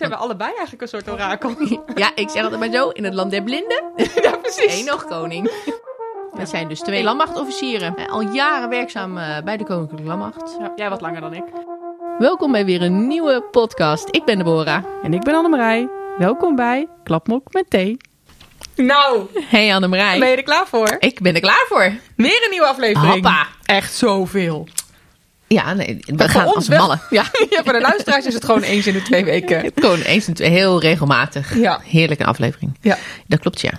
Zijn we allebei eigenlijk een soort orakel? Ja, ik zeg altijd maar zo, in het land der blinden. ja, precies. Eén nog koning. We zijn dus twee landmachtofficieren. Eh, Al jaren werkzaam eh, bij de Koninklijke Landmacht. Ja, jij wat langer dan ik. Welkom bij weer een nieuwe podcast. Ik ben Deborah. En ik ben Annemarij. Welkom bij Klapmok met thee. Nou, Hey Annemarij. ben je er klaar voor? Ik ben er klaar voor. Weer een nieuwe aflevering. Hoppa. Echt zoveel. Ja, nee, we gaan ons als wel. mallen. Ja. Ja, voor de luisteraars is het gewoon eens in de twee weken. Gewoon eens en twee, heel regelmatig. Ja. Heerlijke aflevering. Ja. Dat klopt, ja.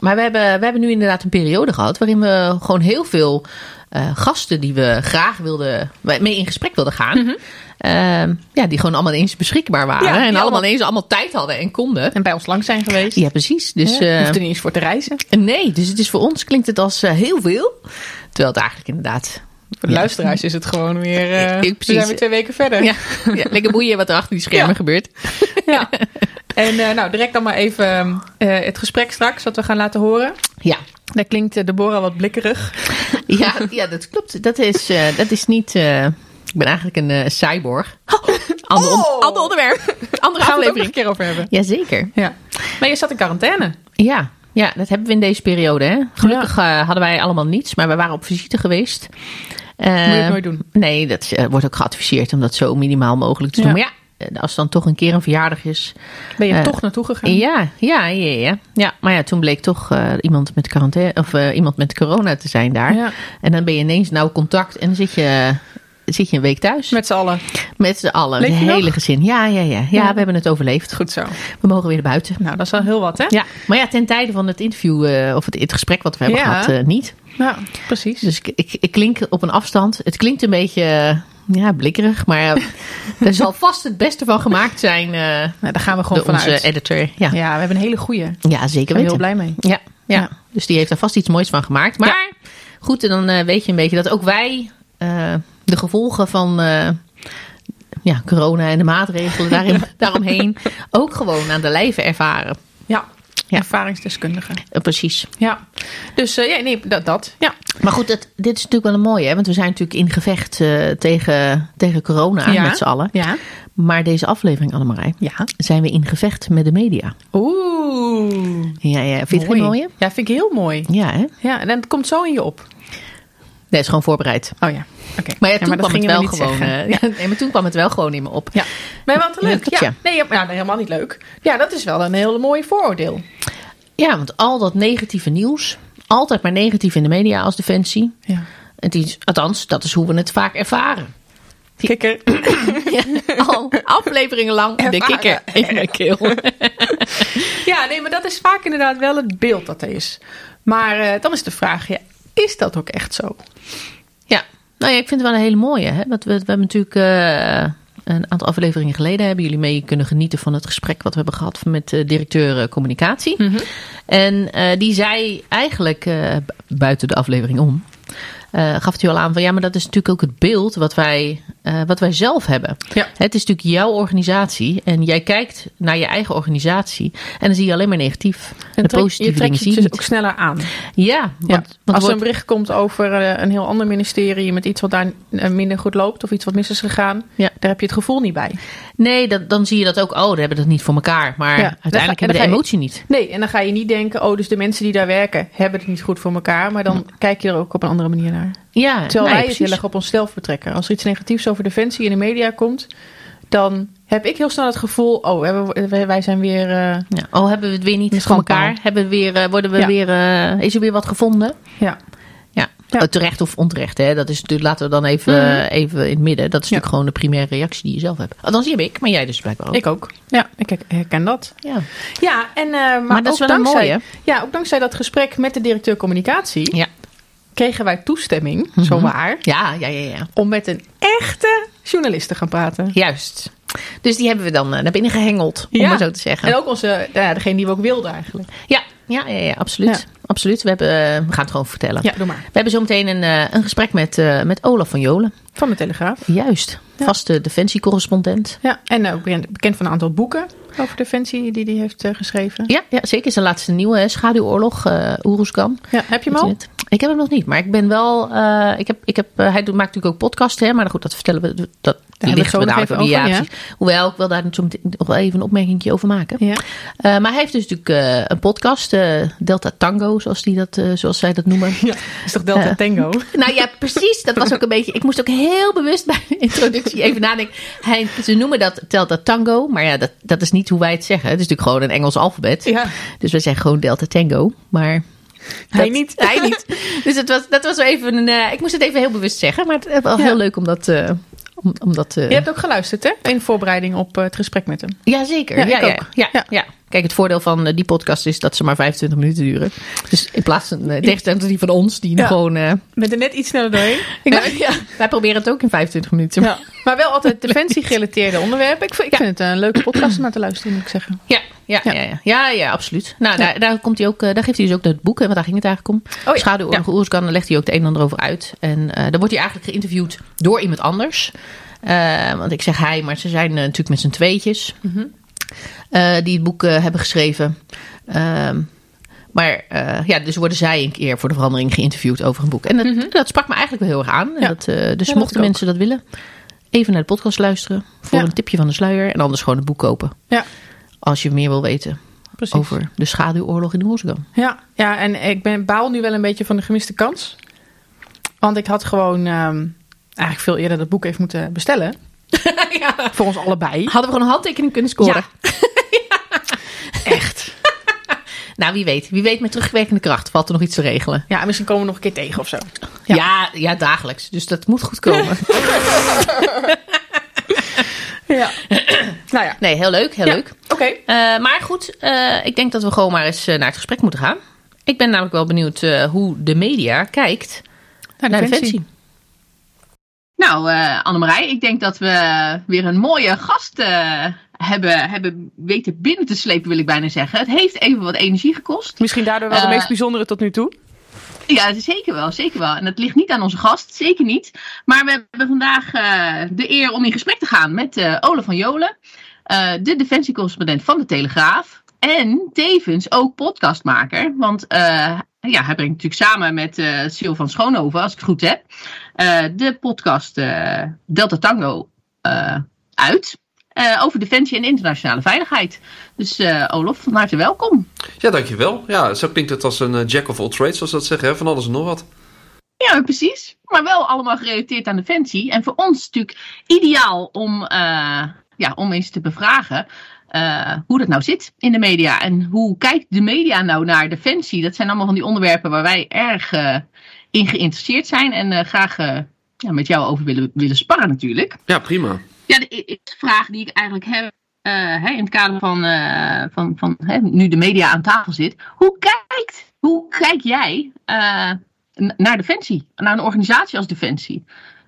Maar we hebben, we hebben nu inderdaad een periode gehad waarin we gewoon heel veel eh, gasten die we graag wilden, mee in gesprek wilden gaan. ehm, ja, die gewoon allemaal ineens beschikbaar waren. Mhm. Ja, en allemaal allemaal- ineens allemaal tijd hadden en konden. En bij ons lang zijn geweest. Ja, precies. Dus Ja, eh, hoeft er niet eens voor te reizen. nee, dus het is voor ons klinkt het als eh, heel veel. Terwijl het eigenlijk inderdaad. Voor de Ja. luisteraars is het gewoon weer... eh, Ik- we precies. zijn weer twee weken verder. Ja, ja, lekker boeien wat er achter die schermen gebeurt. Ja. En eh, nou, direct dan maar even eh, het gesprek straks, wat we gaan laten horen. Ja, Daar klinkt eh, Deborah wat blikkerig. ja, ja dat klopt. Dat is, eh, dat is niet. eh, ik ben eigenlijk een eh, cyborg. Ander, on- Oh! ander onderwerp. Andere Gaan we het ook een aflevering. keer over hebben. Jazeker. Ja. Maar je zat in quarantaine. Ja, ja, dat hebben we in deze periode. Hè. Gelukkig eh, hadden wij allemaal niets, maar we waren op visite geweest. Moet je het nooit doen. Nee, dat eh, wordt ook geadviseerd om dat zo minimaal mogelijk te doen. Maar ja, eh, als dan toch een keer een verjaardag is. Ben je Eh, toch naartoe gegaan? Ja, ja, ja, ja. ja. Maar ja, toen bleek toch iemand met quarantaine of iemand met corona te zijn daar. Ja. En dan ben je ineens nauw contact en dan zit je, zit je een week thuis. Met z'n allen. Met z'n allen, het nog? hele gezin. Ja, ja, ja, ja. Ja. we hebben het overleefd. Goed zo. We mogen weer naar buiten. Nou, dat is al heel wat, hè? Ja, maar ja, ten tijde van het interview of het, het gesprek wat we hebben gehad, eh, niet. Ja, precies. Dus ik, ik, ik klink op een afstand. Het klinkt een beetje ja, blikkerig, maar eh, er zal vast het beste van gemaakt zijn eh Nou, daar gaan we gewoon door onze vanuit. editor. Ja, Ja, ja. we hebben een hele goeie. Daar zeker ben ik weten. heel blij mee. Ja, ja. Ja. dus die heeft daar vast iets moois van gemaakt. Maar goed, en dan eh, weet je een beetje dat ook wij de gevolgen van ja, corona en de maatregelen daarin, daaromheen ook gewoon aan de lijve ervaren. Ja. Ja. Ervaringsdeskundige. Eh, precies. Ja. Dus eh, ja, nee, dat. dat. Ja. Maar goed, dat, dit is natuurlijk wel een mooie, hè? want we zijn natuurlijk in gevecht eh, tegen, tegen corona Ja. met z'n allen. Ja. Maar deze aflevering, Annemarij, Ja. zijn we in gevecht met de media. Oeh. Ja, ja. Vind je het mooie? Ja, vind ik heel mooi. Ja, hè? Ja, en dat komt zo in je op. Dat is gewoon voorbereid. Oh ja. Oké. Maar ja, toen kwam het we wel gewoon. eh, ja, nee, maar toen kwam het wel gewoon in me op. Ja. Maar wat leuk. Ja. Nee, nee, helemaal niet leuk. Ja, dat is wel een hele mooie vooroordeel. Ja, want al dat negatieve nieuws, altijd maar negatief in de media als defensie. Ja. Het is, althans, dat is hoe we het vaak ervaren. Kikker. Al afleveringen lang de Ervaren. kikker in mijn keel. Ja, nee, maar dat is vaak inderdaad wel het beeld dat er is. Maar eh, dan is de vraag, ja, is dat ook echt zo? Ja, nou ja, ik vind het wel een hele mooie. Hè? Want we, we hebben natuurlijk eh, een aantal afleveringen geleden hebben jullie mee kunnen genieten van het gesprek wat we hebben gehad met de directeur eh, communicatie. En eh, die zei eigenlijk eh, bu- buiten de aflevering om. Eh, gaf hij al aan van ja, maar dat is natuurlijk ook het beeld wat wij, eh, wat wij zelf hebben. Ja. Het is natuurlijk jouw organisatie en jij kijkt naar je eigen organisatie en dan zie je alleen maar negatief. En de trek- positieve je trekt dingen je dus niet. ook sneller aan. Ja, want, Ja. want Als er een bericht komt over eh, een heel ander ministerie met iets wat daar minder goed loopt of iets wat mis is gegaan, Ja. daar heb je het gevoel niet bij. Nee, dat, dan zie je dat ook. Oh, we hebben dat niet voor elkaar. Maar Ja, uiteindelijk en hebben de je- emotie niet. Nee, en dan ga je niet denken, oh, dus de mensen die daar werken hebben het niet goed voor elkaar, maar dan kijk je er ook op een andere manier naar. Ja, Terwijl nee, wij het precies. heel erg op onszelf betrekken. Als er iets negatiefs over defensie in de media komt, dan heb ik heel snel het gevoel, oh, hebben we- wij zijn weer... eh, Ja. Oh, hebben we het weer niet voor elkaar? Hebben we weer, eh, worden we Ja. weer, eh, is er weer wat gevonden? ja. Ja. Ja. Oh, terecht of onterecht, hè? Dat is natuurlijk, laten we dan even, Mhm. even in het midden. Dat is natuurlijk gewoon de primaire reactie die je zelf hebt. Althans, die heb ik, maar jij dus blijkbaar ook. Ik ook. Ja, ik her- herken dat. Ja. Ja, en, maar, Maar dat is ook wel een dankzij, mooie. Ja, ook dankzij dat gesprek met de directeur communicatie Ja. Kregen wij toestemming, Mhm. zo waar, Ja, ja, ja, ja. om met een echte journalist te gaan praten. Juist. Dus die hebben we dan eh, naar binnen gehengeld, om Ja. maar zo te zeggen. En ook onze, ja, degene die we ook wilden eigenlijk. Ja, ja, ja, ja absoluut. absoluut. We, hebben, eh, we gaan het gewoon vertellen. Ja, doe maar. We hebben zo meteen een, eh, een gesprek met, met Olaf van Jolen. Van de Telegraaf. Juist. Vaste defensiecorrespondent. Ja, en ook bekend- van een aantal boeken over defensie die hij heeft geschreven. Ja, ja, zeker. Zijn laatste nieuwe hè, schaduwoorlog, Oeroeskan. Ja, heb je hem al? Ik heb hem nog niet, maar ik ben wel. eh, ik heb, ik heb, eh, hij doet, maakt natuurlijk ook podcasts, hè, maar goed, dat vertellen we. Dat, we ligt nog even over, Ja, ja. precies. Hoewel, ik wil daar zo nog wel even een opmerking over maken. Ja. Eh, maar hij heeft dus natuurlijk een podcast, Delta Tango, zoals, die dat, zoals zij dat noemen. Is toch Delta. Tango? Nou ja, precies. Dat was ook een beetje. Ik moest ook heel bewust bij de introductie even nadenken. Hij, ze noemen dat Delta Tango, maar ja, dat, dat is niet hoe wij het zeggen. Het is natuurlijk gewoon een Engels alfabet. Ja. Dus wij zeggen gewoon Delta Tango. Maar Hij dat- niet. Hij niet. Dus het was, dat was wel even een. eh, ik moest het even heel bewust zeggen, maar het was wel Ja. heel leuk om dat. eh, om, om dat eh, Je hebt ook geluisterd, hè? In voorbereiding op eh, het gesprek met hem. ja, zeker. Ja, Ja, ik ja, ook. ja, Ja. Kijk, het voordeel van eh, die podcast is dat ze maar 25 minuten duren. Dus in plaats van uh, tegenstelling tot die van ons, die Ja. gewoon. eh, Met er net iets sneller doorheen. ja, wij proberen het ook in 25 minuten. Ja. Maar wel altijd defensie-gerelateerde onderwerpen. Ik, vind- ik vind het een leuke podcast om naar te luisteren, moet ik zeggen. Ja, ja, ja. Ja. ja, ja, absoluut. Nou, Daar, daar, komt hij ook, eh, daar geeft hij dus ook het boek, hè, want daar ging het eigenlijk om. Oh ja, Schaduwoorlog Oerskan, daar legt hij ook het een en ander over uit. En eh, dan wordt hij eigenlijk geïnterviewd door iemand anders. Eh, want ik zeg hij, maar ze zijn eh, natuurlijk met z'n tweetjes. Mhm. Eh, die het boek eh, hebben geschreven. Ehm, maar eh, ja, dus worden zij een keer voor de verandering geïnterviewd over een boek. En dat, dat sprak me eigenlijk wel heel erg aan. Ja. dat, dus Mhm. mochten mensen dat willen, even naar de podcast luisteren. Voor Ja. een tipje van de sluier. En anders gewoon het boek kopen. Ja, Als je meer wil weten precies. over de schaduwoorlog in Oerskan. Ja, ja, en ik ben, baal nu wel een beetje van de gemiste kans. Want ik had gewoon ehm, eigenlijk veel eerder dat boek even moeten bestellen. ja. Voor ons allebei. Hadden we gewoon een handtekening kunnen scoren. Echt. Nou, wie weet. Wie weet met terugwerkende kracht valt er nog iets te regelen. Ja, misschien komen we nog een keer tegen of zo. Ja, Ja. ja, dagelijks. Dus dat moet goed komen. Ja. nou ja, Nee, heel leuk, heel Ja. leuk. oké. Eh, maar goed, eh, ik denk dat we gewoon maar eens eh, naar het gesprek moeten gaan. Ik ben namelijk wel benieuwd hoe de media kijkt naar de Defensie. Defensie. Nou, eh Annemarij, ik denk dat we weer een mooie gast eh, hebben, hebben weten binnen te slepen, wil ik bijna zeggen. Het heeft even wat energie gekost. Misschien daardoor wel de Eh, meest bijzondere tot nu toe. Ja, zeker wel, zeker wel. En het ligt niet aan onze gast, zeker niet. Maar we hebben vandaag de eer om in gesprek te gaan met Olaf van Jolen, de defensiecorrespondent van de Telegraaf. En tevens ook podcastmaker. Want ja, hij brengt natuurlijk samen met Sil van Schoonhoven, als ik het goed heb, de podcast eh, Delta Tango eh, uit. eh, over defensie en internationale veiligheid. Dus eh Olaf, van harte welkom. Ja, dankjewel. Ja, zo klinkt het als een eh, jack of all trades, zoals dat zeggen. Hè? Van alles en nog wat. Ja, precies. Maar wel allemaal gerelateerd aan Defensie. En voor ons natuurlijk ideaal om, eh, ja, om eens te bevragen eh, hoe dat nou zit in de media. En hoe kijkt de media nou naar Defensie? Dat zijn allemaal van die onderwerpen waar wij erg eh, in geïnteresseerd zijn. En eh, graag eh, ja, met jou over willen, willen sparren natuurlijk. Ja, prima. Ja, de eerste vraag die ik eigenlijk heb eh, hè, in het kader van, eh, van, van hè, nu de media aan tafel zit. Hoe kijkt, hoe kijk jij eh, naar Defensie? Naar een organisatie als Defensie?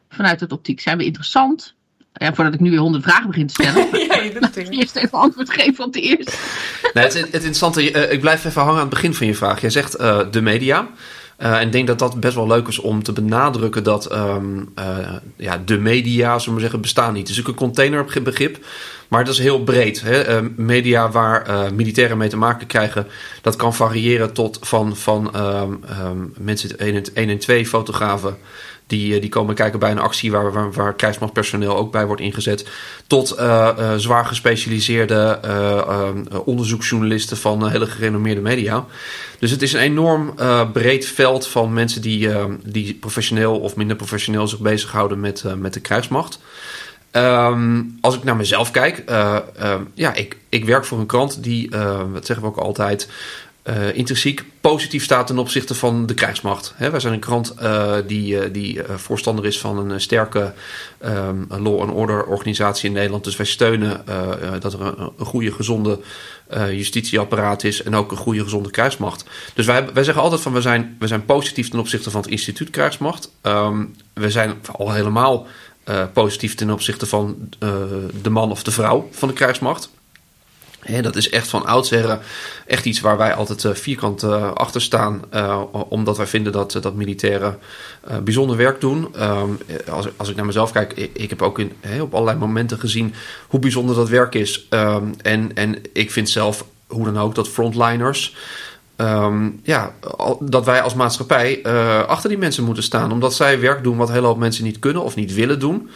Vanuit het optiek. Zijn we interessant? Ja, voordat ik nu weer honderd vragen begin te stellen. Ja, je. Eerst even antwoord geven op de eerste. Nee, het, het interessante, eh, ik blijf even hangen aan het begin van je vraag. Jij zegt eh, de media. Eh, en ik denk dat dat best wel leuk is om te benadrukken dat ehm, eh, ja, de media, zullen we zeggen, bestaan niet. Het is ook een containerbegrip, maar dat is heel breed. Hè? Eh, media waar eh, militairen mee te maken krijgen, dat kan variëren tot van, van ehm, ehm, mensen 1 en 2 fotografen. Die, eh, die komen kijken bij een actie waar, waar, krijgsmachtpersoneel ook bij wordt ingezet. Tot eh, eh, zwaar gespecialiseerde onderzoeksjournalisten van hele gerenommeerde media. Dus het is een enorm breed veld van mensen die, die professioneel of minder professioneel zich bezighouden met, met de krijgsmacht. Ehm, als ik naar mezelf kijk, eh, eh, ja, ik, ik werk voor een krant die, eh, dat zeggen we ook altijd, eh, intrinsiek positief staat ten opzichte van de krijgsmacht. Hè, wij zijn een krant eh, die, eh, die voorstander is van een sterke ehm, law and order organisatie in Nederland. Dus wij steunen dat er een, goede, gezonde justitieapparaat is en ook een goede, gezonde krijgsmacht. Dus wij, wij zeggen altijd van we zijn, we zijn positief ten opzichte van het instituut krijgsmacht. Ehm, we zijn al helemaal positief ten opzichte van de man of de vrouw van de krijgsmacht. Dat is echt van oudsher echt iets waar wij altijd eh, vierkant eh, achter staan. eh, omdat wij vinden dat, dat militairen eh, bijzonder werk doen. Ehm, als, als ik naar mezelf kijk, ik, ik heb ook in, op allerlei momenten gezien hoe bijzonder dat werk is. Ehm, en, en ik vind zelf, hoe dan ook, dat frontliners ehm, ja, dat wij als maatschappij achter die mensen moeten staan. Omdat zij werk doen wat hele hoop mensen niet kunnen of niet willen doen.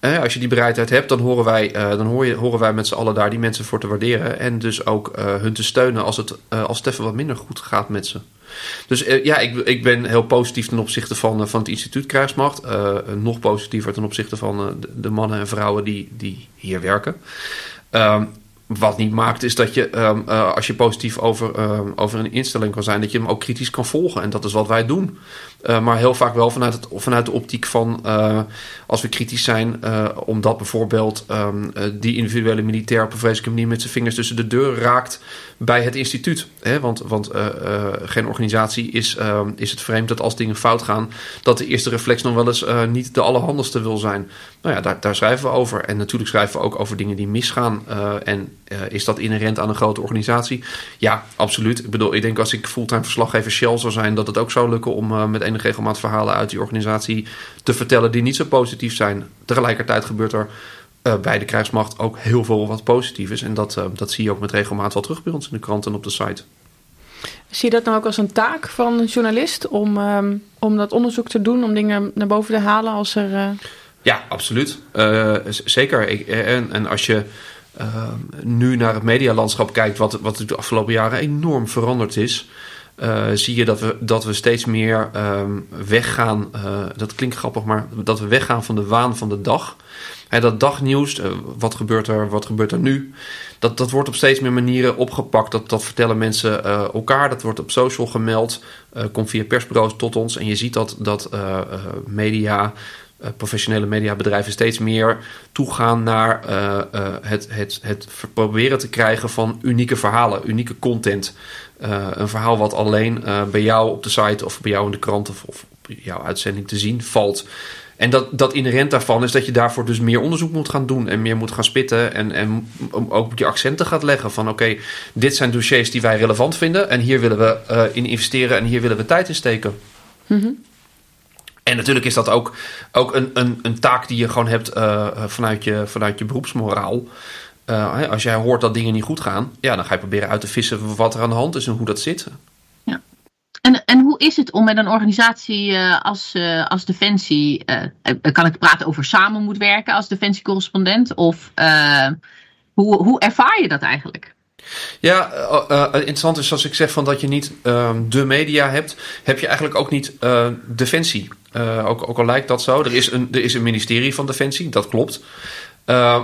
Als je die bereidheid hebt, dan horen wij, dan hoor je, horen wij met z'n allen daar die mensen voor te waarderen. En dus ook hun te steunen als het, als het wat minder goed gaat met ze. Dus ja, ik, ik ben heel positief ten opzichte van, van het instituut Krijgsmacht. Nog positiever ten opzichte van de, mannen en vrouwen die, die hier werken. Um, wat niet maakt is dat je, um, als je positief over, um, over een instelling kan zijn, dat je hem ook kritisch kan volgen. En dat is wat wij doen. Uh, maar heel vaak wel vanuit, het, vanuit de optiek van uh, als we kritisch zijn, uh, omdat bijvoorbeeld um, die individuele militair op een vreselijke manier met zijn vingers tussen de deur raakt bij het instituut. Hè? Want, want geen organisatie is, is het vreemd dat als dingen fout gaan, dat de eerste reflex nog wel eens niet de allerhandigste wil zijn. Nou ja, daar, daar schrijven we over. En natuurlijk schrijven we ook over dingen die misgaan. en is dat inherent aan een grote organisatie? Ja, absoluut. Ik bedoel, ik denk als ik fulltime verslaggever Shell zou zijn, dat het ook zou lukken om met enige regelmaat verhalen uit die organisatie te vertellen die niet zo positief zijn. Tegelijkertijd gebeurt er uh, bij de krijgsmacht ook heel veel wat positief is. En dat, uh, dat zie je ook met regelmaat wel terug bij ons in de krant en op de site. Zie je dat nou ook als een taak van een journalist om, um, om dat onderzoek te doen, om dingen naar boven te halen als er. Uh... Ja, absoluut. zeker. Ik, en, en als je nu naar het medialandschap kijkt, wat, wat de afgelopen jaren enorm veranderd is. Uh, zie je dat we, dat we steeds meer um, weggaan. Uh, dat klinkt grappig, maar dat we weggaan van de waan van de dag. He, dat dagnieuws, uh, wat, gebeurt er, wat gebeurt er nu? Dat, dat wordt op steeds meer manieren opgepakt. Dat, dat vertellen mensen elkaar. Dat wordt op social gemeld. komt via persbureaus tot ons. En je ziet dat, dat media professionele mediabedrijven steeds meer toegaan naar uh, uh, het, het, het proberen te krijgen van unieke verhalen, unieke content. Een verhaal wat alleen bij jou op de site of bij jou in de krant of, of op jouw uitzending te zien valt. En dat, dat inherent daarvan is dat je daarvoor dus meer onderzoek moet gaan doen en meer moet gaan spitten. En, en ook je accenten gaat leggen van oké, dit zijn dossiers die wij relevant vinden. En hier willen we in investeren en hier willen we tijd in steken. -hmm. En natuurlijk is dat ook, ook een, een, een taak die je gewoon hebt uh, vanuit, je, vanuit je beroepsmoraal. Uh, als jij hoort dat dingen niet goed gaan, ja, dan ga je proberen uit te vissen wat er aan de hand is en hoe dat zit. Ja. En, en hoe is het om met een organisatie uh, als, als Defensie, kan ik praten over samen moet werken als Defensiecorrespondent? Of hoe, hoe ervaar je dat eigenlijk? Ja, uh, interessant is als ik zeg van dat je niet uh, de media hebt, heb je eigenlijk ook niet defensie. ook, ook al lijkt dat zo. Er is een, er is een ministerie van Defensie, dat klopt.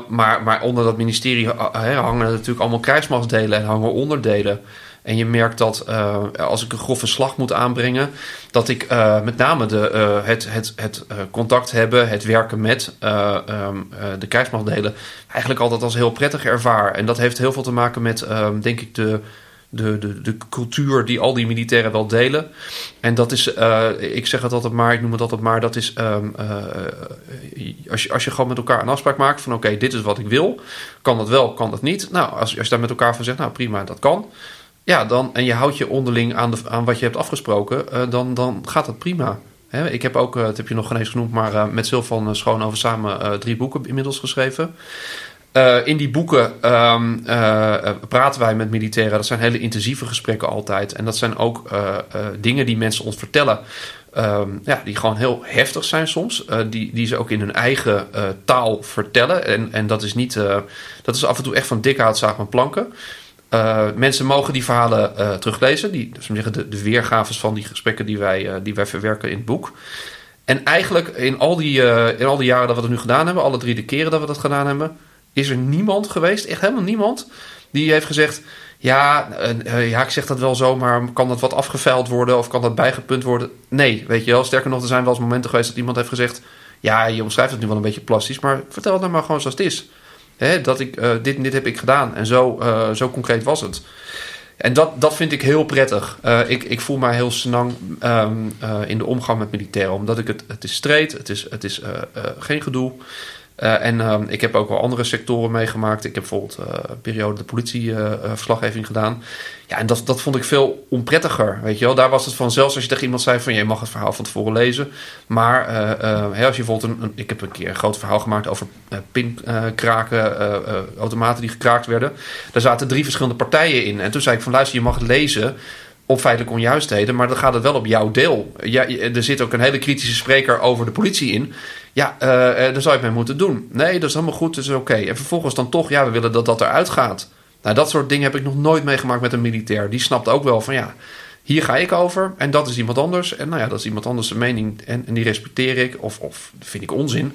maar, maar onder dat ministerie hangen natuurlijk allemaal krijgsmachtsdelen en hangen onderdelen. En je merkt dat uh, als ik een grove slag moet aanbrengen, dat ik uh, met name de, uh, het, het, het contact hebben, het werken met um, de krijgsmachtdelen, eigenlijk altijd als heel prettig ervaar. En dat heeft heel veel te maken met, um, denk ik, de, de, de, de cultuur die al die militairen wel delen. En dat is, ik zeg het altijd maar, ik noem het altijd maar, dat is um, als, je, als je gewoon met elkaar een afspraak maakt van oké, dit is wat ik wil, kan dat wel, kan dat niet. Nou, als, als je daar met elkaar van zegt, nou prima, dat kan. Ja, dan, en je houdt je onderling aan, de, aan wat je hebt afgesproken, uh, dan, dan gaat dat prima. Hè, ik heb ook, uh, dat heb je nog geen eens genoemd, maar uh, met Sylvan uh, over samen drie boeken inmiddels geschreven. in die boeken um, praten wij met militairen. Dat zijn hele intensieve gesprekken altijd. En dat zijn ook dingen die mensen ons vertellen. Um, ja, die gewoon heel heftig zijn soms. die, die ze ook in hun eigen taal vertellen. En, en dat is niet. dat is af en toe echt van dik hout zaag met planken. Uh, mensen mogen die verhalen uh, teruglezen. Die, dus zeggen, de, weergaves van die gesprekken die wij, uh, die wij verwerken in het boek. En eigenlijk in al, die, in al die jaren dat we dat nu gedaan hebben, alle drie de keren dat we dat gedaan hebben, is er niemand geweest, echt helemaal niemand, die heeft gezegd: Ja, ja ik zeg dat wel zo, maar kan dat wat afgeveild worden of kan dat bijgepunt worden? Nee, weet je wel. Sterker nog, er zijn wel eens momenten geweest dat iemand heeft gezegd: Ja, je omschrijft het nu wel een beetje plastisch, maar vertel het nou maar gewoon zoals het is. Dat ik, uh, dit en dit heb ik gedaan. En zo, uh, zo concreet was het. En dat, dat vind ik heel prettig. Uh, ik, ik voel mij heel snang um, in de omgang met militairen. Omdat ik het, het is streed, het is, het is geen gedoe. Uh, en uh, ik heb ook wel andere sectoren meegemaakt. Ik heb bijvoorbeeld uh, een periode de politieverslaggeving gedaan. Ja, en dat, dat vond ik veel onprettiger. Weet je wel, daar was het van zelfs als je tegen iemand zei van je mag het verhaal van tevoren lezen. Maar hè, als je bijvoorbeeld een, ik heb een keer een groot verhaal gemaakt over pinkraken, automaten die gekraakt werden. Daar zaten drie verschillende partijen in. En toen zei ik van luister, je mag het lezen. Op feitelijke onjuistheden, maar dan gaat het wel op jouw deel. Ja, er zit ook een hele kritische spreker over de politie in. Ja, uh, daar zou je mee moeten doen. Nee, dat is helemaal goed, dat is oké. En vervolgens dan toch, ja, we willen dat dat eruit gaat. Nou, dat soort dingen heb ik nog nooit meegemaakt met een militair. Die snapt ook wel van ja, hier ga ik over en dat is iemand anders. En nou ja, dat is iemand anders mening en, en die respecteer ik of, of vind ik onzin.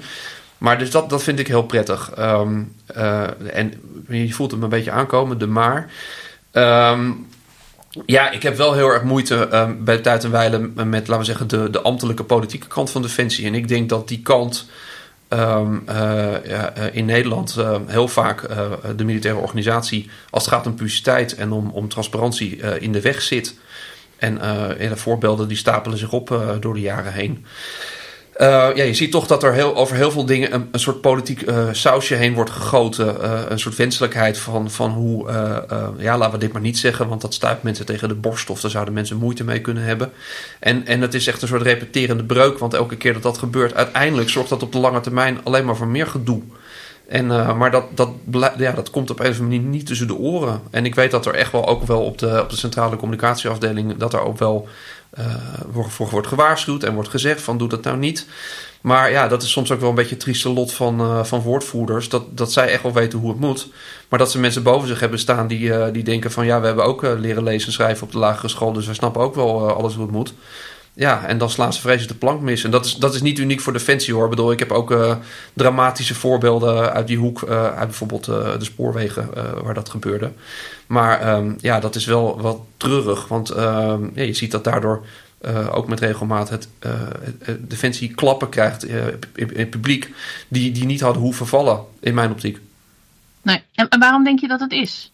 Maar dus dat, dat vind ik heel prettig. Um, uh, en je voelt hem een beetje aankomen, de maar. Um, ja, ik heb wel heel erg moeite um, bij tijd en wijle met, laten we zeggen, de, de ambtelijke politieke kant van Defensie. En ik denk dat die kant um, uh, ja, in Nederland uh, heel vaak uh, de militaire organisatie, als het gaat om publiciteit en om, om transparantie, in de weg zit. En de voorbeelden die stapelen zich op door de jaren heen. Uh, ja, je ziet toch dat er heel, over heel veel dingen een, een soort politiek uh, sausje heen wordt gegoten. Uh, een soort wenselijkheid van, van hoe, ja, laten we dit maar niet zeggen, want dat stuit mensen tegen de borst of daar zouden mensen moeite mee kunnen hebben. En, en het is echt een soort repeterende breuk, want elke keer dat dat gebeurt, uiteindelijk zorgt dat op de lange termijn alleen maar voor meer gedoe. En, maar dat, dat, ja, dat komt op een of andere manier niet tussen de oren. En ik weet dat er echt wel ook wel op de, op de centrale communicatieafdeling, dat er ook wel voor wordt gewaarschuwd en wordt gezegd van doe dat nou niet. Maar ja, dat is soms ook wel een beetje het trieste lot van, uh, van woordvoerders. Dat, dat zij echt wel weten hoe het moet. Maar dat ze mensen boven zich hebben staan die, uh, die denken van... ja, we hebben ook leren lezen en schrijven op de lagere school... dus we snappen ook wel alles hoe het moet. Ja, en dan slaan ze vreselijk de plank mis. En dat is, dat is niet uniek voor Defensie hoor. Ik bedoel, ik heb ook uh, dramatische voorbeelden uit die hoek. Uh, uit bijvoorbeeld uh, de spoorwegen waar dat gebeurde. Maar um, ja, dat is wel wat treurig. Want ja, je ziet dat daardoor ook met regelmaat het, Defensie klappen krijgt in, het publiek. Die, die niet hadden hoeven vallen, in mijn optiek. Nee, en waarom denk je dat het is?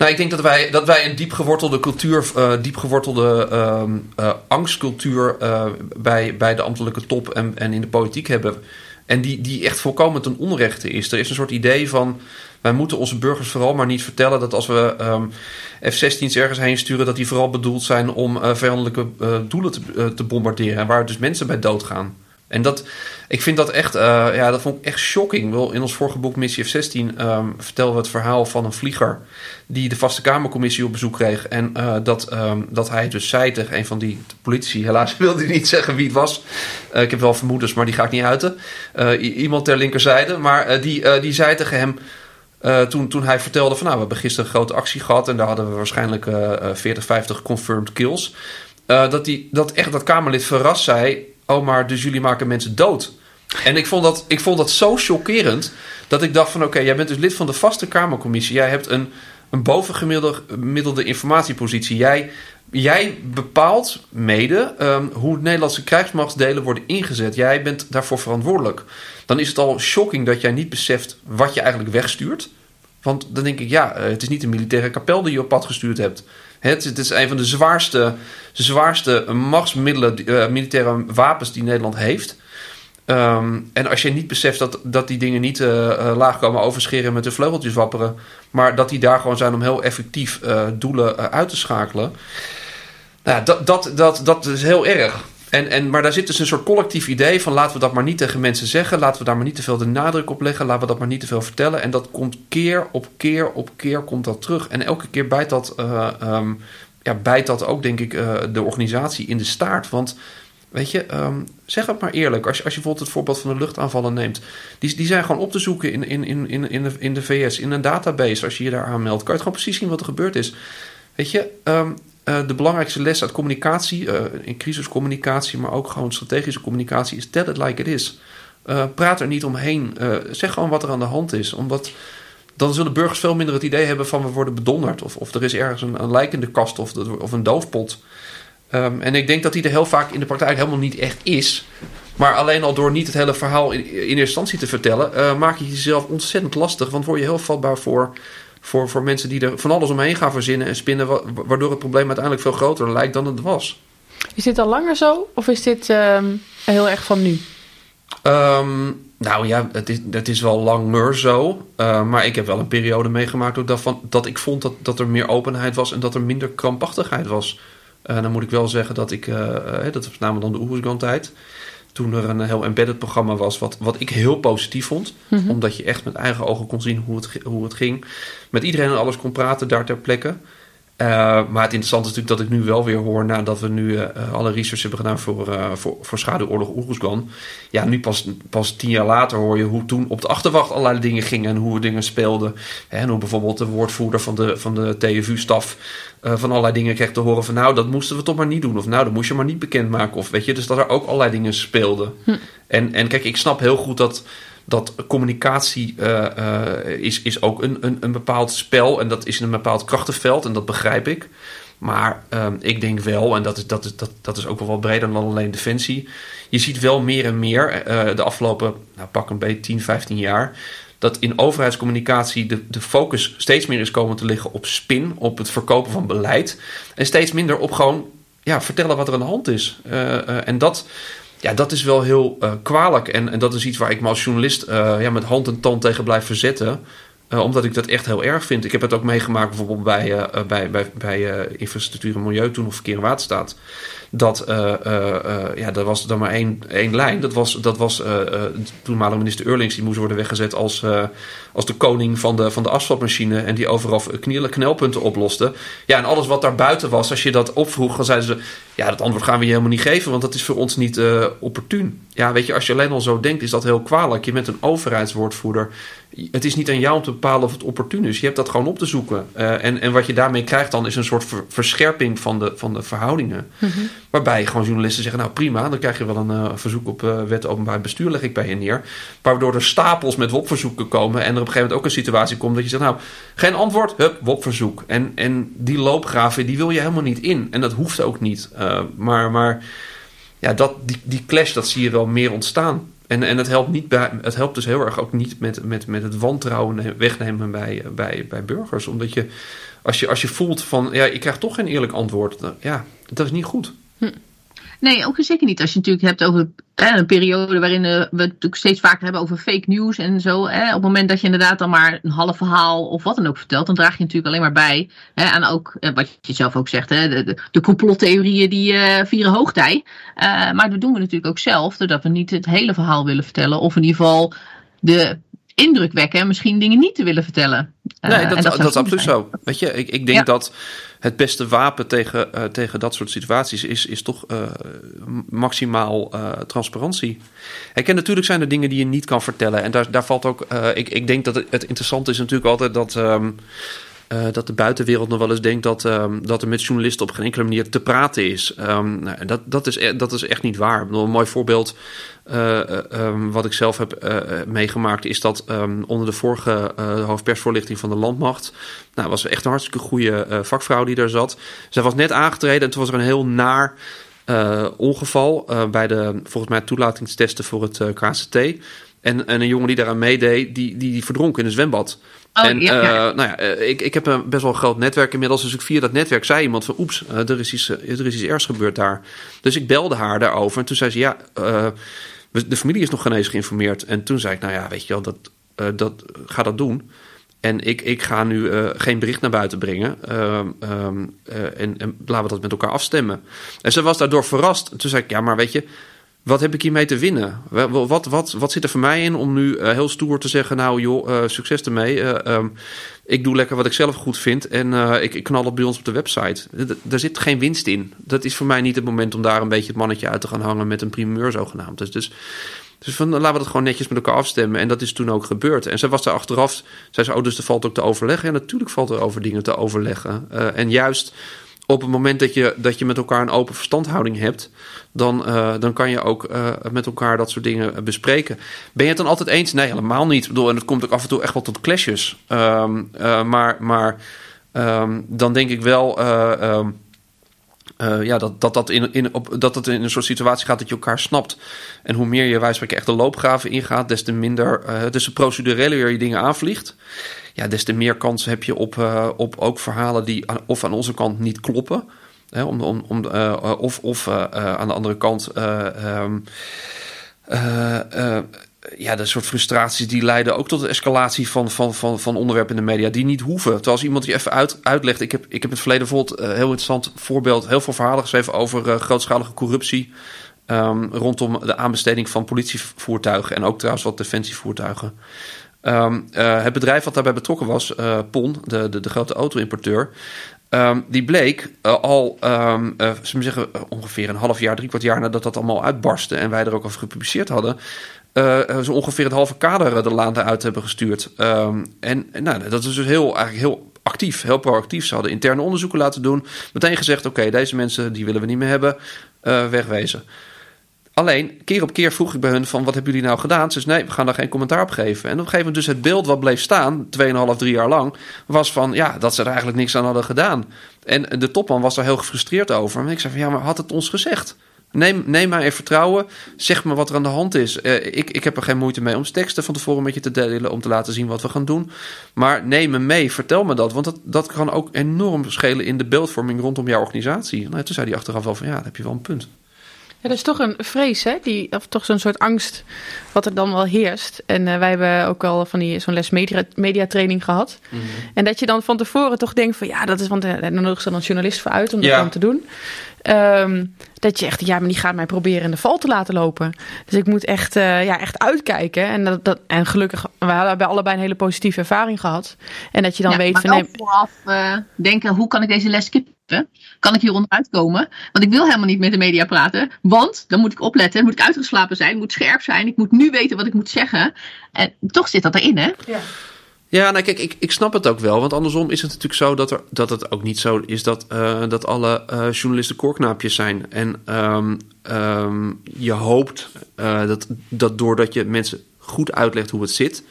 Nou, ik denk dat wij, dat wij een diep gewortelde cultuur, uh, diep gewortelde uh, uh, angstcultuur bij, bij de ambtelijke top en, en in de politiek hebben. En die, die echt volkomen ten onrechte is. Er is een soort idee van. Wij moeten onze burgers vooral maar niet vertellen dat als we um, F-16's ergens heen sturen, dat die vooral bedoeld zijn om vijandelijke doelen te, te bombarderen. En waar dus mensen bij doodgaan. En dat, ik vind dat echt, uh, ja, dat vond ik echt shocking. In ons vorige boek Missie F-16 um, vertelden we het verhaal van een vlieger die de Vaste Kamercommissie op bezoek kreeg. En uh, dat, um, dat hij dus zei tegen een van die politici, helaas wilde hij niet zeggen wie het was. Uh, ik heb wel vermoedens, maar die ga ik niet uiten. iemand ter linkerzijde, maar die, die zei tegen hem... toen, toen hij vertelde van nou, we hebben gisteren een grote actie gehad en daar hadden we waarschijnlijk 40, 50 confirmed kills. dat, die, dat echt dat Kamerlid verrast zei oh, maar dus jullie maken mensen dood. En ik vond dat, ik vond dat zo chockerend dat ik dacht van oké, jij bent dus lid van de vaste Kamercommissie. Jij hebt een, een bovengemiddelde informatiepositie. Jij, jij bepaalt mede um, hoe Nederlandse krijgsmachtsdelen worden ingezet. Jij bent daarvoor verantwoordelijk. Dan is het al shocking dat jij niet beseft wat je eigenlijk wegstuurt. Want dan denk ik, ja, eh, het is niet een militaire kapel die je op pad gestuurd hebt. Het, het is een van de zwaarste, zwaarste machtsmiddelen, uh, militaire wapens die Nederland heeft. Um, en als je niet beseft dat, dat die dingen niet uh, laag komen overscheren met de vleugeltjes wapperen, maar dat die daar gewoon zijn om heel effectief doelen uit te schakelen. Nou, dat, dat, dat, dat is heel erg. En, en, maar daar zit dus een soort collectief idee van laten we dat maar niet tegen mensen zeggen. Laten we daar maar niet te veel de nadruk op leggen. Laten we dat maar niet te veel vertellen. En dat komt keer op keer op keer komt dat terug. En elke keer bijt dat, uh, ja, bijt dat ook, denk ik, uh, de organisatie in de staart. Want weet je, um, zeg het maar eerlijk. Als je, als je bijvoorbeeld het voorbeeld van de luchtaanvallen neemt. Die, die zijn gewoon op te zoeken in, in, in, in, in, de, in de VS, in een database. Als je je daar aanmeldt, kan je het gewoon precies zien wat er gebeurd is. Weet je, um, uh, de belangrijkste les uit communicatie, uh, in crisiscommunicatie, maar ook gewoon strategische communicatie, is tell it like it is. Uh, praat er niet omheen. zeg gewoon wat er aan de hand is. Omdat dan zullen burgers veel minder het idee hebben van we worden bedonderd. Of, of er is ergens een, een lijk de kast of, of een doofpot. Um, en ik denk dat die er heel vaak in de praktijk helemaal niet echt is. Maar alleen al door niet het hele verhaal in, in eerste instantie te vertellen, maak je jezelf ontzettend lastig. Want word je heel vatbaar voor voor, voor mensen die er van alles omheen gaan verzinnen en spinnen, waardoor het probleem uiteindelijk veel groter lijkt dan het was. Is dit al langer zo of is dit um, heel erg van nu? Um, nou ja, het is, het is wel langer zo. Uh, maar ik heb wel een periode meegemaakt ook dat, van, dat ik vond dat, dat er meer openheid was en dat er minder krampachtigheid was. Uh, dan moet ik wel zeggen dat ik, uh, dat was namelijk dan de Oersgan-tijd toen er een heel embedded programma was, wat, wat ik heel positief vond. Mm-hmm. Omdat je echt met eigen ogen kon zien hoe het, hoe het ging. Met iedereen en alles kon praten daar ter plekke. Uh, maar het interessante is natuurlijk dat ik nu wel weer hoor, nadat we nu uh, alle research hebben gedaan voor, uh, voor, voor schaduwoorlog Oeruzgan. Ja, nu pas, pas tien jaar later hoor je hoe toen op de achterwacht allerlei dingen gingen en hoe dingen speelden. En hoe bijvoorbeeld de woordvoerder van de, van de TFU-staf van allerlei dingen kreeg te horen van nou, dat moesten we toch maar niet doen. Of nou, dat moest je maar niet bekendmaken. Of weet je, dus dat er ook allerlei dingen speelden. Hm. En, en kijk, ik snap heel goed dat dat communicatie uh, uh, is, is ook een, een, een bepaald spel en dat is een bepaald krachtenveld en dat begrijp ik. Maar um, ik denk wel, en dat is, dat, is, dat, dat is ook wel wat breder dan alleen defensie. Je ziet wel meer en meer uh, de afgelopen, nou, pak een beetje 10, 15 jaar. Dat in overheidscommunicatie de, de focus steeds meer is komen te liggen op spin, op het verkopen van beleid. En steeds minder op gewoon ja, vertellen wat er aan de hand is. en dat, ja, dat is wel heel uh, kwalijk. En, en dat is iets waar ik me als journalist uh, ja, met hand en tand tegen blijf verzetten. Uh, omdat ik dat echt heel erg vind. Ik heb het ook meegemaakt bijvoorbeeld bij, bij, bij, bij infrastructuur en milieu toen of verkeer en waterstaat dat ja, er was dan maar één, één lijn. Dat was, dat was toenmalige minister Eurlings. Die moest worden weggezet als, als de koning van de, van de asfaltmachine. En die overal knelpunten oploste. Ja, en alles wat daar buiten was, als je dat opvroeg, dan zeiden ze... Ja, dat antwoord gaan we je helemaal niet geven, want dat is voor ons niet opportun. Ja, weet je, als je alleen al zo denkt, is dat heel kwalijk. Je bent een overheidswoordvoerder. Het is niet aan jou om te bepalen of het opportun is. Je hebt dat gewoon op te zoeken. en, en wat je daarmee krijgt dan is een soort verscherping van de, van de verhoudingen. Mm -hmm. Waarbij gewoon journalisten zeggen: Nou prima, dan krijg je wel een uh, verzoek op uh, wet openbaar bestuur, leg ik bij je neer. Waardoor er stapels met WOP-verzoeken komen. En er op een gegeven moment ook een situatie komt dat je zegt: Nou, geen antwoord, hup, WOP-verzoek. En, en die loopgraven, die wil je helemaal niet in. En dat hoeft ook niet. Maar, maar ja, dat, die, die clash, dat zie je wel meer ontstaan. En, en het, helpt niet bij, het helpt dus heel erg ook niet met, met, met het wantrouwen wegnemen bij, bij, bij burgers. Omdat je als, je, als je voelt van, ja, ik krijg toch geen eerlijk antwoord. Ja, dat is niet goed. Hm. Nee, ook zeker niet. Als je natuurlijk hebt over hè, een periode waarin uh, we het steeds vaker hebben over fake news en zo. Hè, op het moment dat je inderdaad dan maar een half verhaal of wat dan ook vertelt, dan draag je natuurlijk alleen maar bij. Hè, aan ook, eh, wat je zelf ook zegt, hè, de, de, de complottheorieën die uh, vieren hoogtij. maar dat doen we natuurlijk ook zelf, doordat we niet het hele verhaal willen vertellen. Of in ieder geval de indruk wekken en misschien dingen niet te willen vertellen. Nee, dat, dat, dat is absoluut zo. Weet je, ik, ik denk ja. dat het beste wapen tegen, uh, tegen dat soort situaties is, is toch uh, maximaal uh, transparantie. En natuurlijk zijn er dingen die je niet kan vertellen. En daar, daar valt ook. ik, ik denk dat het, interessante is natuurlijk altijd dat. Uh, dat de buitenwereld nog wel eens denkt dat, um, dat er met journalisten op geen enkele manier te praten is. Um, nou, dat, dat, is e-, dat is echt niet waar. Een mooi voorbeeld uh, um, wat ik zelf heb uh, meegemaakt is dat onder de vorige hoofdpersvoorlichting van de landmacht. Nou, was echt een hartstikke goede vakvrouw die daar zat. Zij was net aangetreden en toen was er een heel naar. ongeval bij de volgens mij toelatingstesten voor het KCT. En, en een jongen die daaraan meedeed, die, die, die verdronk in een zwembad. Oh, en ja, ja. Uh, nou ja, ik, ik heb een best wel een groot netwerk inmiddels. Dus ik via dat netwerk zei iemand van... oeps, er, is iets, er is iets ergs gebeurd daar. Dus ik belde haar daarover. En toen zei ze, ja, uh, de familie is nog geen eens geïnformeerd. En toen zei ik, nou ja, weet je wel, dat, dat, ga dat doen. En ik, ik ga nu geen bericht naar buiten brengen. Um, en, en laten we dat met elkaar afstemmen. En ze was daardoor verrast. En toen zei ik, ja, maar weet je wat heb ik hiermee te winnen? Wat, wat, wat zit er voor mij in om nu uh, heel stoer te zeggen: Nou, joh, uh, succes ermee. Uh, um, ik doe lekker wat ik zelf goed vind en ik, ik, knal het bij ons op de website. Daar zit geen winst in. Dat is voor mij niet het moment om daar een beetje het mannetje uit te gaan hangen met een primeur zogenaamd. Dus, dus, dus van, laten we dat gewoon netjes met elkaar afstemmen. En dat is toen ook gebeurd. En zij was daar achteraf, zei ze: Oh, dus er valt ook te overleggen. En natuurlijk valt er over dingen te overleggen. en juist op het moment dat je, dat je met elkaar een open verstandhouding hebt, dan, uh, dan kan je ook uh, met elkaar dat soort dingen bespreken. Ben je het dan altijd eens? Nee, helemaal niet. Ik bedoel, en het komt ook af en toe echt wel tot clashes. Um, uh, maar maar um, dan denk ik wel. Um, ja, dat, dat, dat, in, in, op, dat het in een soort situatie gaat dat je elkaar snapt. En hoe meer je wijspreken echt de loopgraven ingaat, des te minder, des te procedureler je dingen aanvliegt ja, des te meer kans heb je op, uh, op ook verhalen die of aan onze kant niet kloppen. Hè, om, om, om, uh, of of aan de andere kant. Um, ja, dat soort frustraties die leiden ook tot de escalatie van, van, van, van onderwerpen in de media die niet hoeven. Terwijl als iemand je even uit, uitlegt. Ik heb, ik heb in het verleden bijvoorbeeld een heel interessant voorbeeld, heel veel verhalen geschreven over grootschalige corruptie. Um, rondom de aanbesteding van politievoertuigen en ook trouwens wat defensievoertuigen. Ehm, eh, het bedrijf wat daarbij betrokken was, uh, PON, de, de, de grote auto-importeur, um, die bleek uh, al, um, ze zeggen, ongeveer een half jaar, drie kwart jaar nadat dat allemaal uitbarstte en wij er ook over gepubliceerd hadden, zo ongeveer het halve kader de laan uit hebben gestuurd. en nou, dat is dus heel, eigenlijk heel actief, heel proactief. Ze hadden interne onderzoeken laten doen. Meteen gezegd, oké, deze mensen die willen we niet meer hebben. wegwezen. Alleen, keer op keer vroeg ik bij hun van, wat hebben jullie nou gedaan? Zei, nee, we gaan daar geen commentaar op geven. En op een gegeven moment dus het beeld wat bleef staan, 2,5, 3 jaar lang, was van, ja, dat ze er eigenlijk niks aan hadden gedaan. En de topman was daar heel gefrustreerd over. En ik zei van, ja, maar had het ons gezegd? Neem, neem maar even vertrouwen. Zeg me wat er aan de hand is. Uh, ik, ik heb er geen moeite mee om teksten van tevoren met je te delen. Om te laten zien wat we gaan doen. Maar neem me mee. Vertel me dat. Want dat, dat kan ook enorm schelen in de beeldvorming rondom jouw organisatie. Nou, toen zei hij achteraf wel van ja, dan heb je wel een punt. Ja, dat is toch een vrees, hè? Die, of toch zo'n soort angst wat er dan wel heerst. En uh, wij hebben ook al van die zo'n les media, mediatraining gehad. Mm -hmm. En dat je dan van tevoren toch denkt van ja, dat is, want er nodig dan een journalist voor uit om dat ja. dan te doen. Um, dat je echt, ja, maar die gaat mij proberen in de val te laten lopen. Dus ik moet echt, uh, ja, echt uitkijken. En, dat, dat, en gelukkig, we hebben allebei een hele positieve ervaring gehad. En dat je dan ja, weet maar van. Nee, vooraf uh, denken, hoe kan ik deze les skippen? Kan ik hier onderuit komen? Want ik wil helemaal niet met de media praten. Want dan moet ik opletten, dan moet ik uitgeslapen zijn, moet scherp zijn. Ik moet nu weten wat ik moet zeggen. En toch zit dat erin, hè? Ja. Ja, nou kijk, ik, ik snap het ook wel. Want andersom is het natuurlijk zo dat, er, dat het ook niet zo is dat, uh, dat alle uh, journalisten koorknaapjes zijn. En um, um, je hoopt uh, dat, dat doordat je mensen goed uitlegt hoe het zit,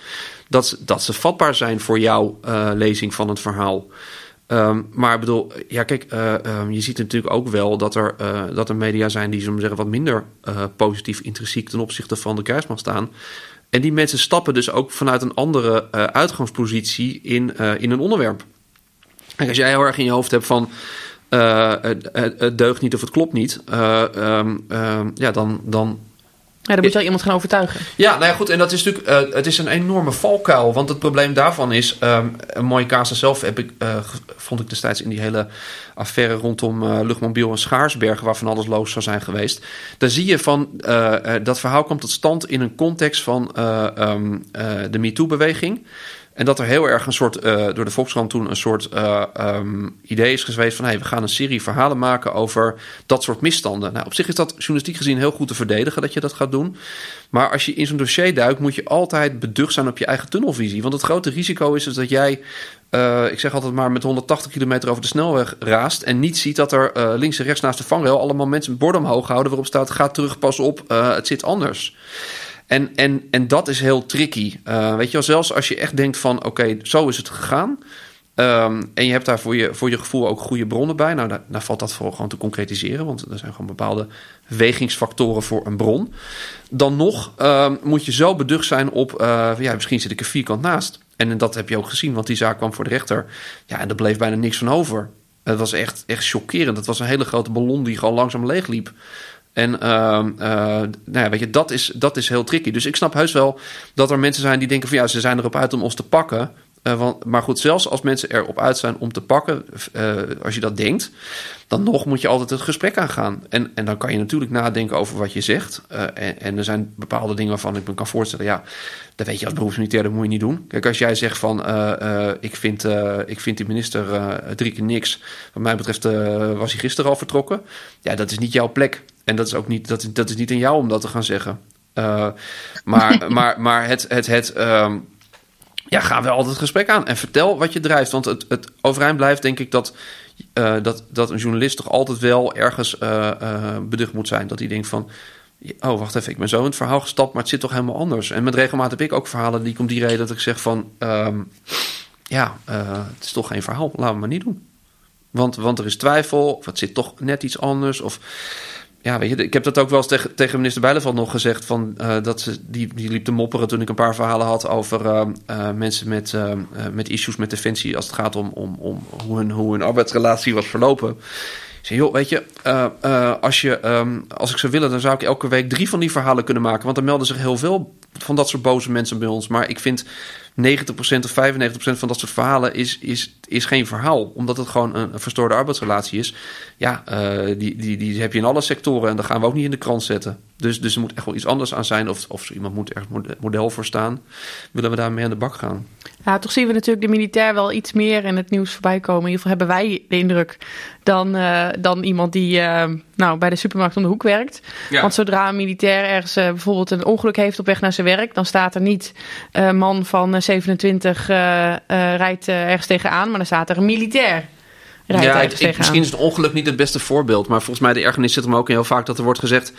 dat, ze, dat ze vatbaar zijn voor jouw lezing van het verhaal. Um, maar ik bedoel, ja, kijk, uh, um, je ziet natuurlijk ook wel dat er, uh, dat er media zijn die, we zeggen, wat minder uh, positief intrinsiek ten opzichte van de kruisman staan. En die mensen stappen dus ook vanuit een andere uitgangspositie in, in een onderwerp. Kijk, als jij heel erg in je hoofd hebt van het, deugt niet of het klopt niet, um, ja, dan, dan ja, dan moet je iemand gaan overtuigen. Ja, nou ja, goed. En dat is natuurlijk, uh, het is een enorme valkuil. Want het probleem daarvan is, um, een mooie casus zelf heb ik, uh, vond ik destijds in die hele affaire rondom uh, Luchtmobiel en Schaarsbergen, waarvan alles loos zou zijn geweest. Daar zie je van, dat verhaal komt tot stand in een context van um, de MeToo-beweging. En dat er heel erg een soort, uh, door de Volkskrant toen een soort uh, um, idee is geweest van... Hey, we gaan een serie verhalen maken over dat soort misstanden. Nou, op zich is dat journalistiek gezien heel goed te verdedigen dat je dat gaat doen. Maar als je in zo'n dossier duikt, moet je altijd beducht zijn op je eigen tunnelvisie. Want het grote risico is dus dat jij, uh, ik zeg altijd maar, met 180 kilometer over de snelweg raast... en niet ziet dat er links en rechts naast de vangrail allemaal mensen borden omhoog houden... waarop staat, ga terug, pas op, het zit anders. En, en, en dat is heel tricky. Uh, weet je wel, zelfs als je echt denkt van oké, zo is het gegaan. Um, en je hebt daar voor je, voor je gevoel ook goede bronnen bij. Nou, daar, valt dat voor gewoon te concretiseren. Want er zijn gewoon bepaalde wegingsfactoren voor een bron. Dan nog um, moet je zo beducht zijn op... Uh, ja, misschien zit ik er vierkant naast. En dat heb je ook gezien, want die zaak kwam voor de rechter. Ja, en er bleef bijna niks van over. Het was echt, echt chockerend. Het was een hele grote ballon die gewoon langzaam leeg liep. En uh, uh, nou ja, weet je, dat is, dat is heel tricky. Dus ik snap heus wel dat er mensen zijn die denken van ja, ze zijn erop uit om ons te pakken. Uh, want, maar goed, zelfs als mensen erop uit zijn om te pakken, uh, als je dat denkt, dan nog moet je altijd het gesprek aangaan. En, en dan kan je natuurlijk nadenken over wat je zegt. En, en, er zijn bepaalde dingen waarvan ik me kan voorstellen, ja, dat weet je als beroepsmilitair, dat moet je niet doen. Kijk, als jij zegt van, ik, vind, ik vind die minister drie keer niks, wat mij betreft was hij gisteren al vertrokken. Ja, dat is niet jouw plek. En dat is ook niet, dat, dat is niet aan jou om dat te gaan zeggen. maar, maar, maar het, het, het um, ja, ga wel altijd het gesprek aan en vertel wat je drijft. Want het, het overeind blijft, denk ik, dat, uh, dat, dat een journalist toch altijd wel ergens uh, beducht moet zijn. Dat hij denkt van. Oh, wacht even, ik ben zo in het verhaal gestapt, maar het zit toch helemaal anders. En met regelmaat heb ik ook verhalen die ik om die reden dat ik zeg van. Um, ja, het is toch geen verhaal, laten we maar niet doen. Want, want er is twijfel, of het zit toch net iets anders. Of ja, weet je, ik heb dat ook wel eens tegen, tegen minister Bijleveld nog gezegd. Van, uh, dat ze, die, die liep te mopperen toen ik een paar verhalen had over uh, uh, mensen met, met issues met defensie. als het gaat om, om, om hoe, hun, hoe hun arbeidsrelatie was verlopen. Ik zei, joh, weet je, als, je um, als ik zou willen, dan zou ik elke week drie van die verhalen kunnen maken. Want er melden zich heel veel van dat soort boze mensen bij ons. Maar ik vind 90% of 95% van dat soort verhalen is, is, is geen verhaal. Omdat het gewoon een, verstoorde arbeidsrelatie is. Ja, uh, die, die, die heb je in alle sectoren en dat gaan we ook niet in de krant zetten. Dus, dus er moet echt wel iets anders aan zijn. Of, of iemand moet er model voor staan. Willen we daarmee aan de bak gaan? Ja, toch zien we natuurlijk de militair wel iets meer in het nieuws voorbij komen. In ieder geval hebben wij de indruk dan, dan iemand die uh, nou, bij de supermarkt om de hoek werkt. Ja. Want zodra een militair ergens uh, bijvoorbeeld een ongeluk heeft op weg naar zijn werk, dan staat er niet een man van 27 rijdt ergens tegenaan, maar dan staat er een militair. Ja, ik, misschien is het ongeluk niet het beste voorbeeld, maar volgens mij de ergernis zit ook heel vaak dat er wordt gezegd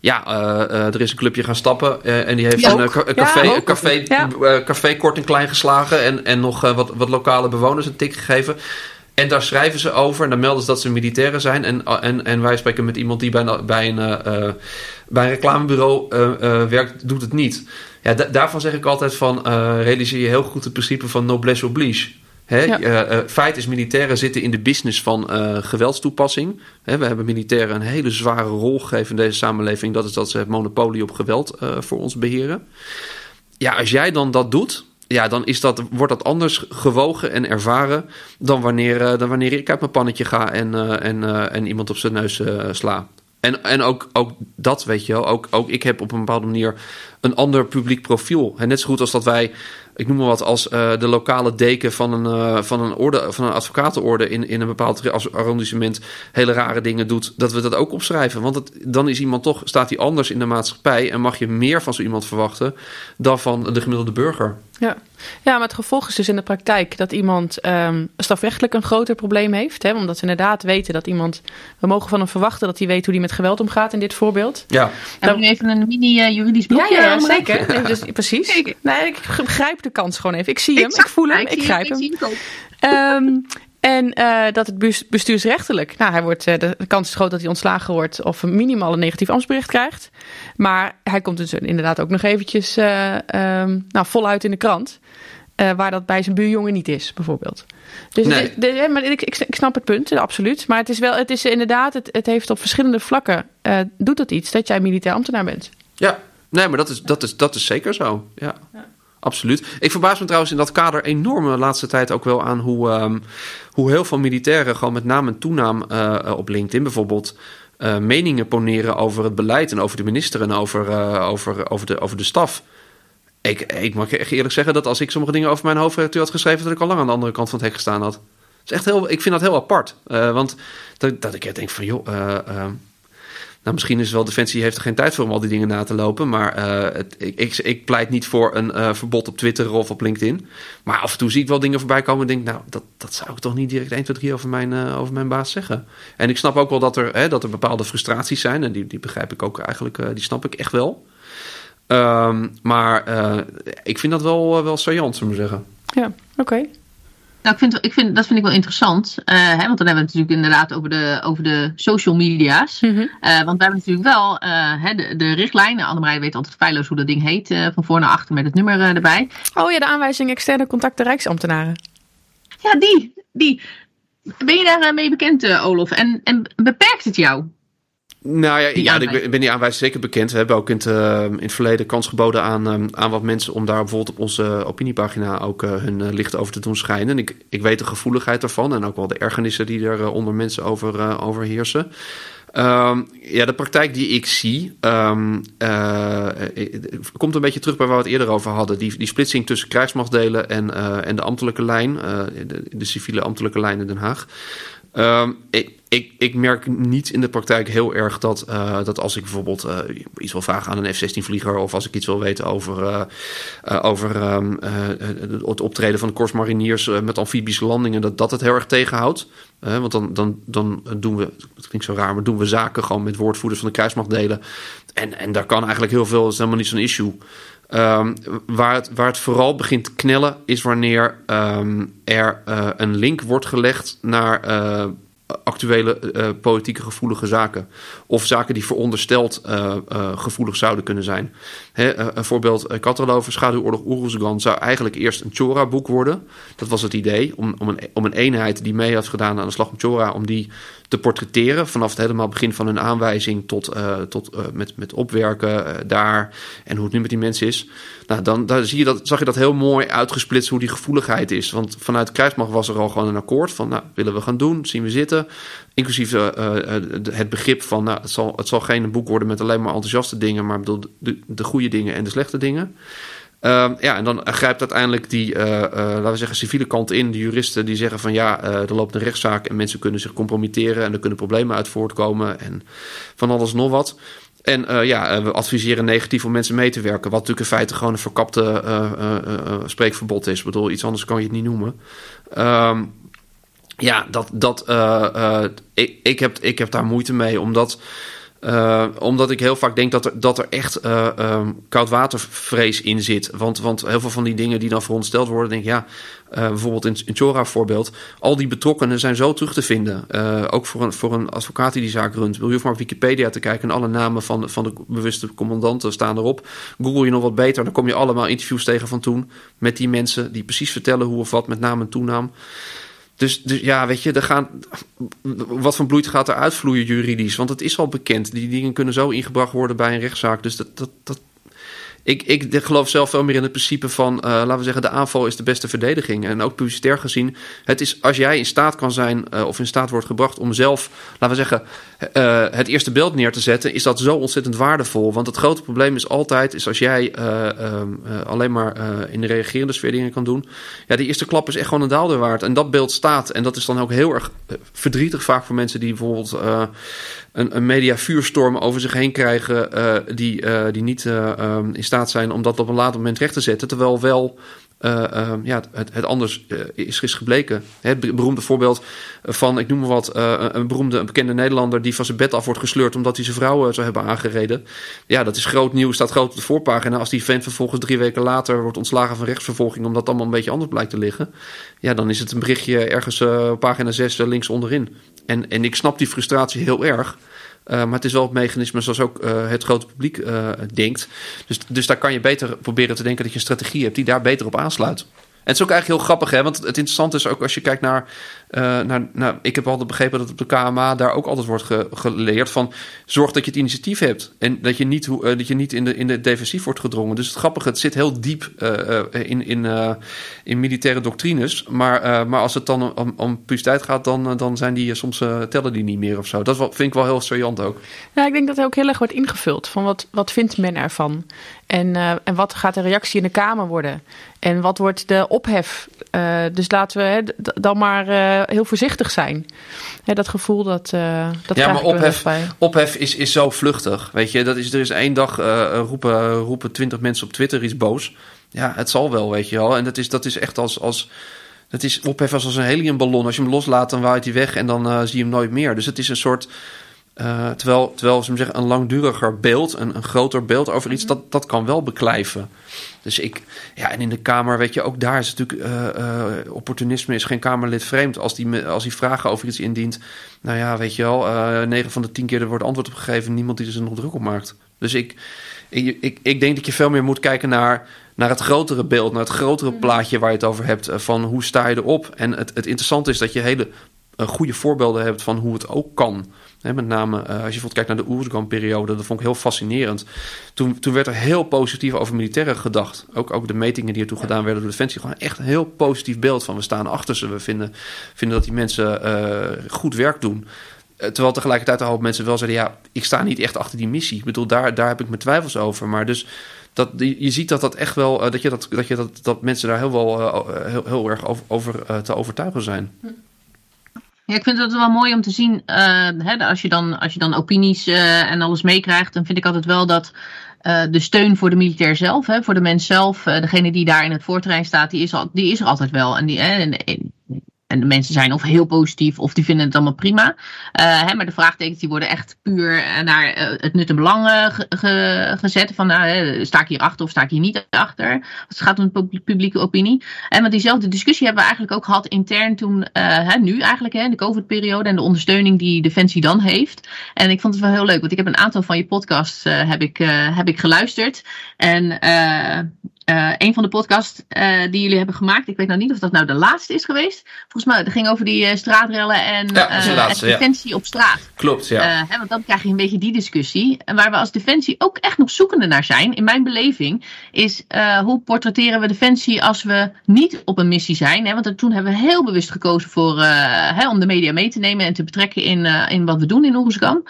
ja, uh, uh, er is een clubje gaan stappen uh, en die heeft een, een, café, ja, een café, ja. café kort en klein geslagen en, en nog wat, wat lokale bewoners een tik gegeven. En daar schrijven ze over en dan melden ze dat ze militairen zijn. En, en, en wij spreken met iemand die bij, bij, een, bij een reclamebureau werkt, doet het niet. Ja, daarvan zeg ik altijd van realiseer je heel goed het principe van noblesse oblige. Ja. uh, feit is, militairen zitten in de business van geweldstoepassing. We hebben militairen een hele zware rol gegeven in deze samenleving. Dat is dat ze het monopolie op geweld voor ons beheren. Ja, als jij dan dat doet, ja, dan is dat, wordt dat anders gewogen en ervaren dan wanneer, dan wanneer ik uit mijn pannetje ga en, en, en iemand op zijn neus sla. En, en ook, ook dat, weet je wel, ook, ook ik heb op een bepaalde manier een ander publiek profiel. En net zo goed als dat wij ik noem maar wat, als de lokale deken van een, van een, orde, van een advocatenorde in, in een bepaald arrondissement hele rare dingen doet, dat we dat ook opschrijven. Want het, dan is iemand toch, staat hij anders in de maatschappij en mag je meer van zo iemand verwachten dan van de gemiddelde burger. Ja. ja, maar het gevolg is dus in de praktijk dat iemand um, strafrechtelijk een groter probleem heeft. Hè, omdat ze inderdaad weten dat iemand, we mogen van hem verwachten dat hij weet hoe hij met geweld omgaat in dit voorbeeld. Ja. Hebben we nu even een mini-juridisch blokje? Ja, ja, zeker. Nee, dus, precies. Nee, ik begrijp de kans gewoon even. Ik zie hem, ik voel hem, ik, grijp hem. Um, en uh, dat het bestuursrechtelijk, nou, hij wordt, uh, de kans is groot dat hij ontslagen wordt of een minimaal een negatief ambtsbericht krijgt. Maar hij komt dus inderdaad ook nog eventjes uh, um, nou, voluit in de krant. waar dat bij zijn buurjongen niet is, bijvoorbeeld. Dus nee. het, de, maar ik, ik, ik, snap het punt, absoluut. Maar het is wel, het is inderdaad, het, het heeft op verschillende vlakken, doet het iets dat jij militair ambtenaar bent. Ja, nee, maar dat is, dat is, dat is zeker zo. ja. Absoluut. Ik verbaas me trouwens in dat kader enorm de laatste tijd ook wel aan hoe, um, hoe heel veel militairen gewoon met naam en toenaam uh, op LinkedIn bijvoorbeeld uh, meningen poneren over het beleid en over de minister en over, uh, over, over, de, over de staf. Ik, ik mag echt eerlijk zeggen dat als ik sommige dingen over mijn hoofdredacteur had geschreven, dat ik al lang aan de andere kant van het hek gestaan had. Is echt heel, ik vind dat heel apart. want dat, dat ik denk van joh nou, misschien is wel Defensie heeft er geen tijd voor om al die dingen na te lopen. Maar uh, het, ik, ik, pleit niet voor een uh, verbod op Twitter of op LinkedIn. Maar af en toe zie ik wel dingen voorbij komen en denk, nou, dat, dat zou ik toch niet direct 1, 2, 3 over mijn, uh, over mijn baas zeggen. En ik snap ook wel dat er, hè, dat er bepaalde frustraties zijn. En die, die begrijp ik ook eigenlijk, die snap ik echt wel. Um, maar ik vind dat wel, wel saillant, zullen we zeggen. Ja, oké. Nou, ik vind, ik vind, dat vind ik wel interessant. Uh, hè, want dan hebben we het natuurlijk inderdaad over de, over de social media's. Mm -hmm. uh, want we hebben natuurlijk wel uh, hè, de, de richtlijnen. Annemarij weet altijd feilloos hoe dat ding heet. van voor naar achter met het nummer erbij. Oh ja, de aanwijzing externe contacten rijksambtenaren. Ja, die. die. Ben je daar mee bekend, Olof? En, en beperkt het jou? Nou ja, ja ik ben die aanwijzing zeker bekend. We hebben ook in het, uh, in het verleden kans geboden aan, um, aan wat mensen om daar bijvoorbeeld op onze opiniepagina ook uh, hun licht over te doen schijnen. En ik, ik weet de gevoeligheid daarvan en ook wel de ergernissen die er onder mensen over, over heersen. Um, ja, de praktijk die ik zie, um, komt een beetje terug bij waar we het eerder over hadden. Die, die splitsing tussen krijgsmachtdelen en, en de ambtelijke lijn, de, de civiele ambtelijke lijn in Den Haag. Um, ik, ik, merk niet in de praktijk heel erg dat, uh, dat als ik bijvoorbeeld uh, iets wil vragen aan een F-16-vlieger... of als ik iets wil weten over, uh, over um, het optreden van de Korps Mariniers met amfibische landingen... dat dat het heel erg tegenhoudt. want dan, dan, dan doen we, het klinkt zo raar, maar doen we zaken gewoon met woordvoerders van de kruismachtdelen. En, en daar kan eigenlijk heel veel, is helemaal niet zo'n issue... Um, waar, het, waar het vooral begint te knellen is wanneer um, er uh, een link wordt gelegd naar uh, actuele uh, politieke gevoelige zaken. Of zaken die verondersteld gevoelig zouden kunnen zijn. Hè, een voorbeeld, ik had er al over, Schaduwoorlog Oeruzgan zou eigenlijk eerst een Chora-boek worden. Dat was het idee, om, om, een, om een eenheid die mee had gedaan aan de slag om Chora, om die te portretteren. Vanaf het helemaal begin van hun aanwijzing tot, uh, tot met, met opwerken daar en hoe het nu met die mensen is. Nou, dan, dan zie je dat, zag je dat heel mooi uitgesplitst hoe die gevoeligheid is. Want vanuit Kruismacht was er al gewoon een akkoord van, nou, willen we gaan doen, zien we zitten. Inclusief het begrip van, nou, het zal, geen boek worden met alleen maar enthousiaste dingen, maar bedoel, de, de goede dingen en de slechte dingen. Uh, ja, en dan grijpt uiteindelijk die, uh, laten we zeggen, civiele kant in. De juristen die zeggen van ja, er loopt een rechtszaak en mensen kunnen zich compromitteren en er kunnen problemen uit voortkomen en van alles nog wat. En ja, we adviseren negatief om mensen mee te werken. Wat natuurlijk in feite gewoon een verkapte spreekverbod is. Ik bedoel, iets anders kan je het niet noemen. Um, ja, dat, dat, ik, ik, heb, ik heb daar moeite mee, omdat uh, omdat ik heel vaak denk dat er, dat er echt um, koudwatervrees in zit. Want, want heel veel van die dingen die dan verondersteld worden, denk ik, ja, bijvoorbeeld in, in Chora voorbeeld, al die betrokkenen zijn zo terug te vinden. ook voor een, voor een advocaat die die zaak runt. Wil je maar op Wikipedia te kijken en alle namen van, van de bewuste commandanten staan erop. Google je nog wat beter, dan kom je allemaal interviews tegen van toen met die mensen die precies vertellen hoe of wat met naam en toenaam. Dus, dus ja, weet je, er gaan, wat van bloed gaat er uitvloeien juridisch? Want het is al bekend. Die dingen kunnen zo ingebracht worden bij een rechtszaak. Dus dat, dat, dat, ik, ik geloof zelf veel meer in het principe van, uh, laten we zeggen, de aanval is de beste verdediging. En ook publicitair gezien, het is als jij in staat kan zijn, uh, of in staat wordt gebracht om zelf, laten we zeggen, uh, het eerste beeld neer te zetten, is dat zo ontzettend waardevol. Want het grote probleem is altijd, is als jij alleen maar in de reagerende sfeer dingen kan doen, ja, die eerste klap is echt gewoon een daalder waard. En dat beeld staat. En dat is dan ook heel erg verdrietig vaak voor mensen die bijvoorbeeld een, een mediavuurstorm over zich heen krijgen, die, die niet um, in staat zijn om dat op een later moment recht te zetten. Terwijl wel uh, uh, ja, het, het anders uh, is, is gebleken. Het beroemde voorbeeld van, ik noem maar wat, een beroemde, een bekende Nederlander die van zijn bed af wordt gesleurd omdat hij zijn vrouw zou hebben aangereden. Ja, dat is groot nieuws, staat groot op de voorpagina. Als die vent vervolgens drie weken later wordt ontslagen van rechtsvervolging omdat allemaal een beetje anders blijkt te liggen. Ja, dan is het een berichtje ergens op pagina 6 links onderin. En, en ik snap die frustratie heel erg. Uh, maar het is wel het mechanisme zoals ook uh, het grote publiek uh, denkt. Dus, dus daar kan je beter proberen te denken dat je een strategie hebt die daar beter op aansluit. En het is ook eigenlijk heel grappig, hè? want het interessante is ook als je kijkt naar, uh, naar. Ik heb altijd begrepen dat op de KMA daar ook altijd wordt ge, geleerd van. Zorg dat je het initiatief hebt en dat je niet, uh, dat je niet in, de, in de defensief wordt gedrongen. Dus het grappige, het zit heel diep uh, in, in, in militaire doctrines. Maar, maar als het dan om, om publiciteit gaat, dan, dan zijn die soms tellen die niet meer of zo. Dat vind ik wel heel saillant ook. Ja, ik denk dat er ook heel erg wordt ingevuld van wat, wat vindt men ervan. En, en wat gaat de reactie in de Kamer worden? En wat wordt de ophef? Uh, dus laten we hè, dan maar uh, heel voorzichtig zijn. Hè, dat gevoel dat. Uh, dat ja, maar ophef, ophef is, is zo vluchtig. Weet je, dat is, er is één dag roepen, roepen twintig mensen op Twitter iets boos. Ja, het zal wel, weet je wel. En dat is, dat is echt als. als dat is ophef als een heliumballon. Als je hem loslaat, dan waait hij weg en dan zie je hem nooit meer. Dus het is een soort uh, terwijl, terwijl ze zeggen, een langduriger beeld, een, een groter beeld over iets, mhm. dat, dat kan wel beklijven. Dus ik, ja, en in de Kamer, weet je, ook daar is natuurlijk, uh, uh, opportunisme is geen Kamerlid vreemd. Als die, als die vragen over iets indient, nou ja, weet je wel, negen van de tien keer er wordt antwoord op gegeven, niemand die er nog druk op maakt. Dus ik, ik, ik, ik denk dat je veel meer moet kijken naar, naar het grotere beeld, naar het grotere mhm. plaatje waar je het over hebt, van hoe sta je erop. En het, het interessante is dat je hele goede voorbeelden hebt van hoe het ook kan met name uh, als je bijvoorbeeld kijkt naar de Oeruzgan-periode, dat vond ik heel fascinerend. Toen, toen werd er heel positief over militairen gedacht. Ook, ook de metingen die ertoe gedaan werden door Defensie. Gewoon echt een heel positief beeld van we staan achter ze. We vinden, vinden dat die mensen uh, goed werk doen. Uh, terwijl tegelijkertijd een hoop mensen wel zeiden: ja, ik sta niet echt achter die missie. Ik bedoel, daar, daar heb ik mijn twijfels over. Maar dus dat, je ziet dat dat echt wel, dat, je dat, dat, je dat, dat mensen daar heel, wel, heel, heel erg over, over te overtuigen zijn. Hm. Ja, ik vind het wel mooi om te zien, uh, hè, als, je dan, als je dan opinies uh, en alles meekrijgt, dan vind ik altijd wel dat uh, de steun voor de militair zelf, hè, voor de mens zelf, degene die daar in het voortrein staat, die is, al, die is er altijd wel. En, die, en de mensen zijn of heel positief of die vinden het allemaal prima. Uh, hè, maar de vraagtekens die worden echt puur naar uh, het nut en belang ge gezet. Van nou, sta ik hier achter of sta ik hier niet achter? Het gaat om de publieke opinie. En want diezelfde discussie hebben we eigenlijk ook gehad intern toen, hè, nu eigenlijk, hè, de COVID-periode. En de ondersteuning die Defensie dan heeft. En ik vond het wel heel leuk, want ik heb een aantal van je podcasts heb ik, heb ik geluisterd. En uh, een van de podcasts uh, die jullie hebben gemaakt. Ik weet nou niet of dat nou de laatste is geweest. Volgens mij, dat ging over die uh, straatrellen en, ja, laatste, defensie ja. op straat. Klopt, ja. Hè, want dan krijg je een beetje die discussie. En waar we als defensie ook echt nog zoekende naar zijn, in mijn beleving, is hoe portretteren we defensie als we niet op een missie zijn. Hè? Want toen hebben we heel bewust gekozen voor, hè, om de media mee te nemen en te betrekken in, in wat we doen in Oeruzgan.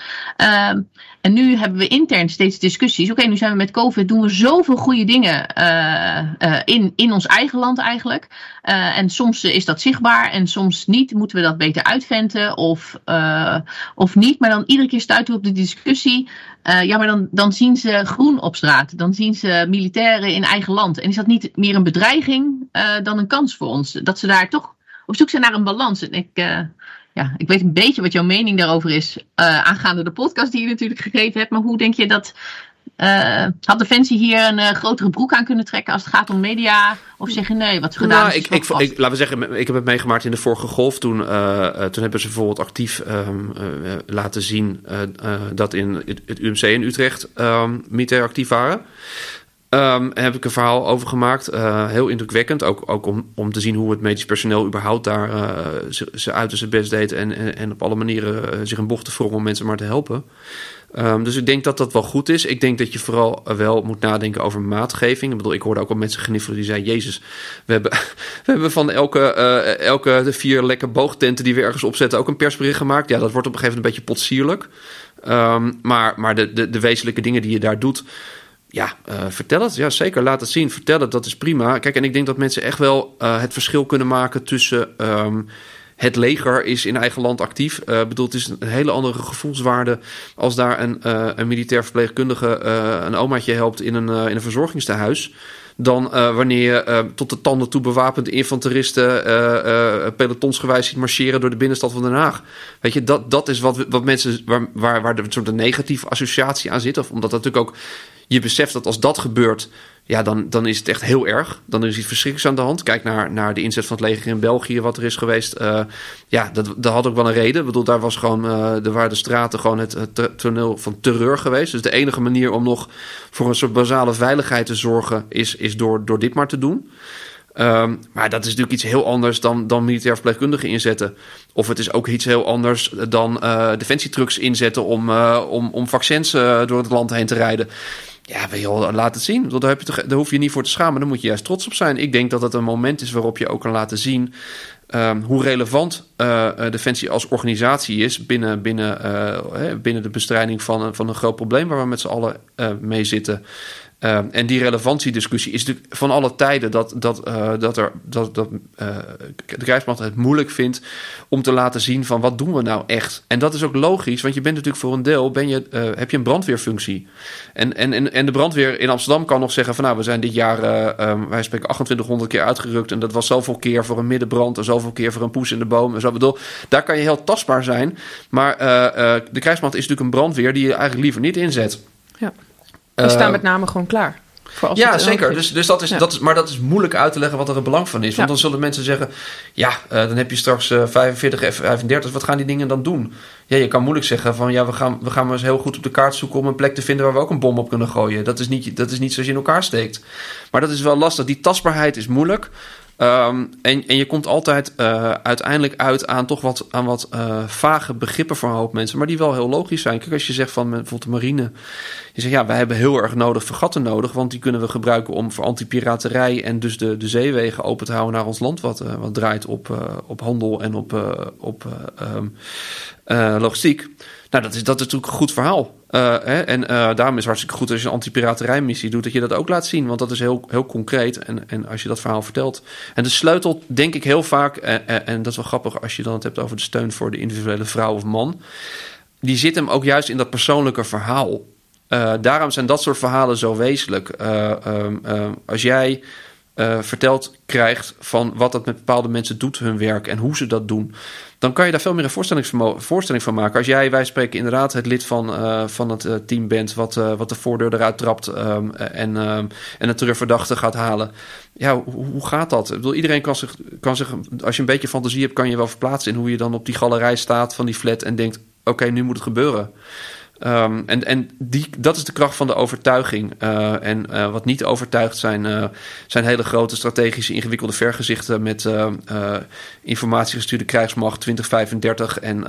En nu hebben we intern steeds discussies. Oké, nu zijn we met COVID, doen we zoveel goede dingen uh, uh, in, in ons eigen land eigenlijk. Uh, en soms is dat zichtbaar en soms niet. Moeten we dat beter uitventen of, of niet? Maar dan iedere keer stuiten we op de discussie. ja, maar dan, dan zien ze groen op straat. Dan zien ze militairen in eigen land. En is dat niet meer een bedreiging dan een kans voor ons? Dat ze daar toch op zoek zijn naar een balans. En ik ja, ik weet een beetje wat jouw mening daarover is. Uh, aangaande de podcast die je natuurlijk gegeven hebt. Maar hoe denk je dat. Uh, had Defensie hier een uh, grotere broek aan kunnen trekken als het gaat om media? Of zeggen nee, wat ze gedaan nou, ik, ik, ik, Laten we zeggen, ik heb het meegemaakt in de vorige golf. Toen, toen hebben ze bijvoorbeeld actief um, laten zien dat in het, het, UMC in Utrecht um, actief waren. Um, heb ik een verhaal over gemaakt. Uh, heel indrukwekkend. Ook, ook om, om te zien hoe het medisch personeel überhaupt daar uh, ze uit zijn best deed. En, en, op alle manieren uh, zich een bocht te om mensen maar te helpen. Um, dus ik denk dat dat wel goed is. Ik denk dat je vooral wel moet nadenken over maatgeving. Ik bedoel, ik hoorde ook al mensen gniffelen die zeiden... Jezus, we hebben, we hebben van elke, elke de vier lekker boogtenten die we ergens opzetten... ook een persbericht gemaakt. Ja, dat wordt op een gegeven moment een beetje potsierlijk. Um, maar maar de, de, de wezenlijke dingen die je daar doet... Ja, uh, vertel het. Ja, zeker. Laat het zien. Vertel het. Dat is prima. Kijk, en ik denk dat mensen echt wel uh, het verschil kunnen maken tussen. Um, het leger is in eigen land actief. Uh, bedoel, het is een hele andere gevoelswaarde als daar een, een militair verpleegkundige een omaatje helpt in een, in een verzorgingstehuis dan wanneer je tot de tanden toe bewapende infanteristen pelotonsgewijs ziet marcheren door de binnenstad van Den Haag. Weet je, dat, dat is wat, wat mensen waar, waar, waar de soort een negatieve associatie aan zit. Of omdat dat natuurlijk ook je beseft dat als dat gebeurt, ja, dan, dan is het echt heel erg. Dan is iets verschrikkelijks aan de hand. Kijk naar, naar de inzet van het leger in België, wat er is geweest. Uh, ja, dat, dat had ook wel een reden. Ik bedoel, daar was gewoon, uh, er waren de straten gewoon het, toneel van terreur geweest. Dus de enige manier om nog voor een soort basale veiligheid te zorgen, is, is door, door dit maar te doen. Um, maar dat is natuurlijk iets heel anders dan, dan militair verpleegkundigen inzetten. Of het is ook iets heel anders dan uh, defensietrucks inzetten om, om, om vaccins door het land heen te rijden. Ja, joh, laat het zien. Daar, heb je daar hoef je niet voor te schamen. Daar moet je juist trots op zijn. Ik denk dat het een moment is waarop je ook kan laten zien um, hoe relevant uh, Defensie als organisatie is binnen, binnen, uh, binnen de bestrijding van, van een groot probleem waar we met z'n allen mee zitten. Uh, en die relevantiediscussie is natuurlijk van alle tijden dat, dat, uh, dat, er, dat, dat uh, de krijgsmacht het moeilijk vindt om te laten zien van wat doen we nou echt. En dat is ook logisch, want je bent natuurlijk voor een deel ben je, heb je een brandweerfunctie. En, en, en de brandweer in Amsterdam kan nog zeggen van nou we zijn dit jaar, um, wij spreken 2800 keer uitgerukt en dat was zoveel keer voor een middenbrand en zoveel keer voor een poes in de boom. En zo bedoel, daar kan je heel tastbaar zijn. Maar de krijgsmacht is natuurlijk een brandweer die je eigenlijk liever niet inzet. Ja. Die staan met name gewoon klaar. ja, zeker. Dus, dus dat is, dat is, maar dat is moeilijk uit te leggen wat er het belang van is. Want dan zullen mensen zeggen: ja, uh, dan heb je straks uh, 45 F-35. Wat gaan die dingen dan doen? Ja, je kan moeilijk zeggen: van ja, we gaan, we gaan maar eens heel goed op de kaart zoeken om een plek te vinden waar we ook een bom op kunnen gooien. Dat is niet, dat is niet zoals je in elkaar steekt. Maar dat is wel lastig. Die tastbaarheid is moeilijk. Um, en, en je komt altijd uh, uiteindelijk uit aan toch wat, aan wat uh, vage begrippen voor een hoop mensen, maar die wel heel logisch zijn. Kijk, als je zegt van bijvoorbeeld de marine, je zegt ja, wij hebben heel erg nodig vergatten nodig, want die kunnen we gebruiken om voor antipiraterij en dus de, de zeewegen open te houden naar ons land, wat, uh, wat draait op, op handel en op, op um, logistiek. Nou, dat is, dat is natuurlijk een goed verhaal. Uh, hè? En uh, daarom is het hartstikke goed als je een anti-piraterijmissie doet, dat je dat ook laat zien. Want dat is heel, heel concreet. En, en als je dat verhaal vertelt. En de sleutel, denk ik heel vaak, en, en dat is wel grappig als je dan het hebt over de steun voor de individuele vrouw of man. Die zit hem ook juist in dat persoonlijke verhaal. Daarom zijn dat soort verhalen zo wezenlijk. Um, als jij verteld krijgt van wat dat met bepaalde mensen doet, hun werk en hoe ze dat doen dan kan je daar veel meer een voorstelling, van maken. Als jij, wij spreken, inderdaad het lid van, uh, van het uh, team bent, wat, wat de voordeur eruit trapt um, en, um, en een terugverdachte gaat halen. Ja, hoe, hoe, gaat dat? Ik bedoel, iedereen kan zich, kan zich, als je een beetje fantasie hebt, kan je wel verplaatsen in hoe je dan op die galerij staat van die flat en denkt: oké, nu moet het gebeuren. Ehm, en en die, dat is de kracht van de overtuiging. Uh, en uh, wat niet overtuigt zijn, uh, zijn hele grote strategische ingewikkelde vergezichten met informatiegestuurde krijgsmacht 2035. En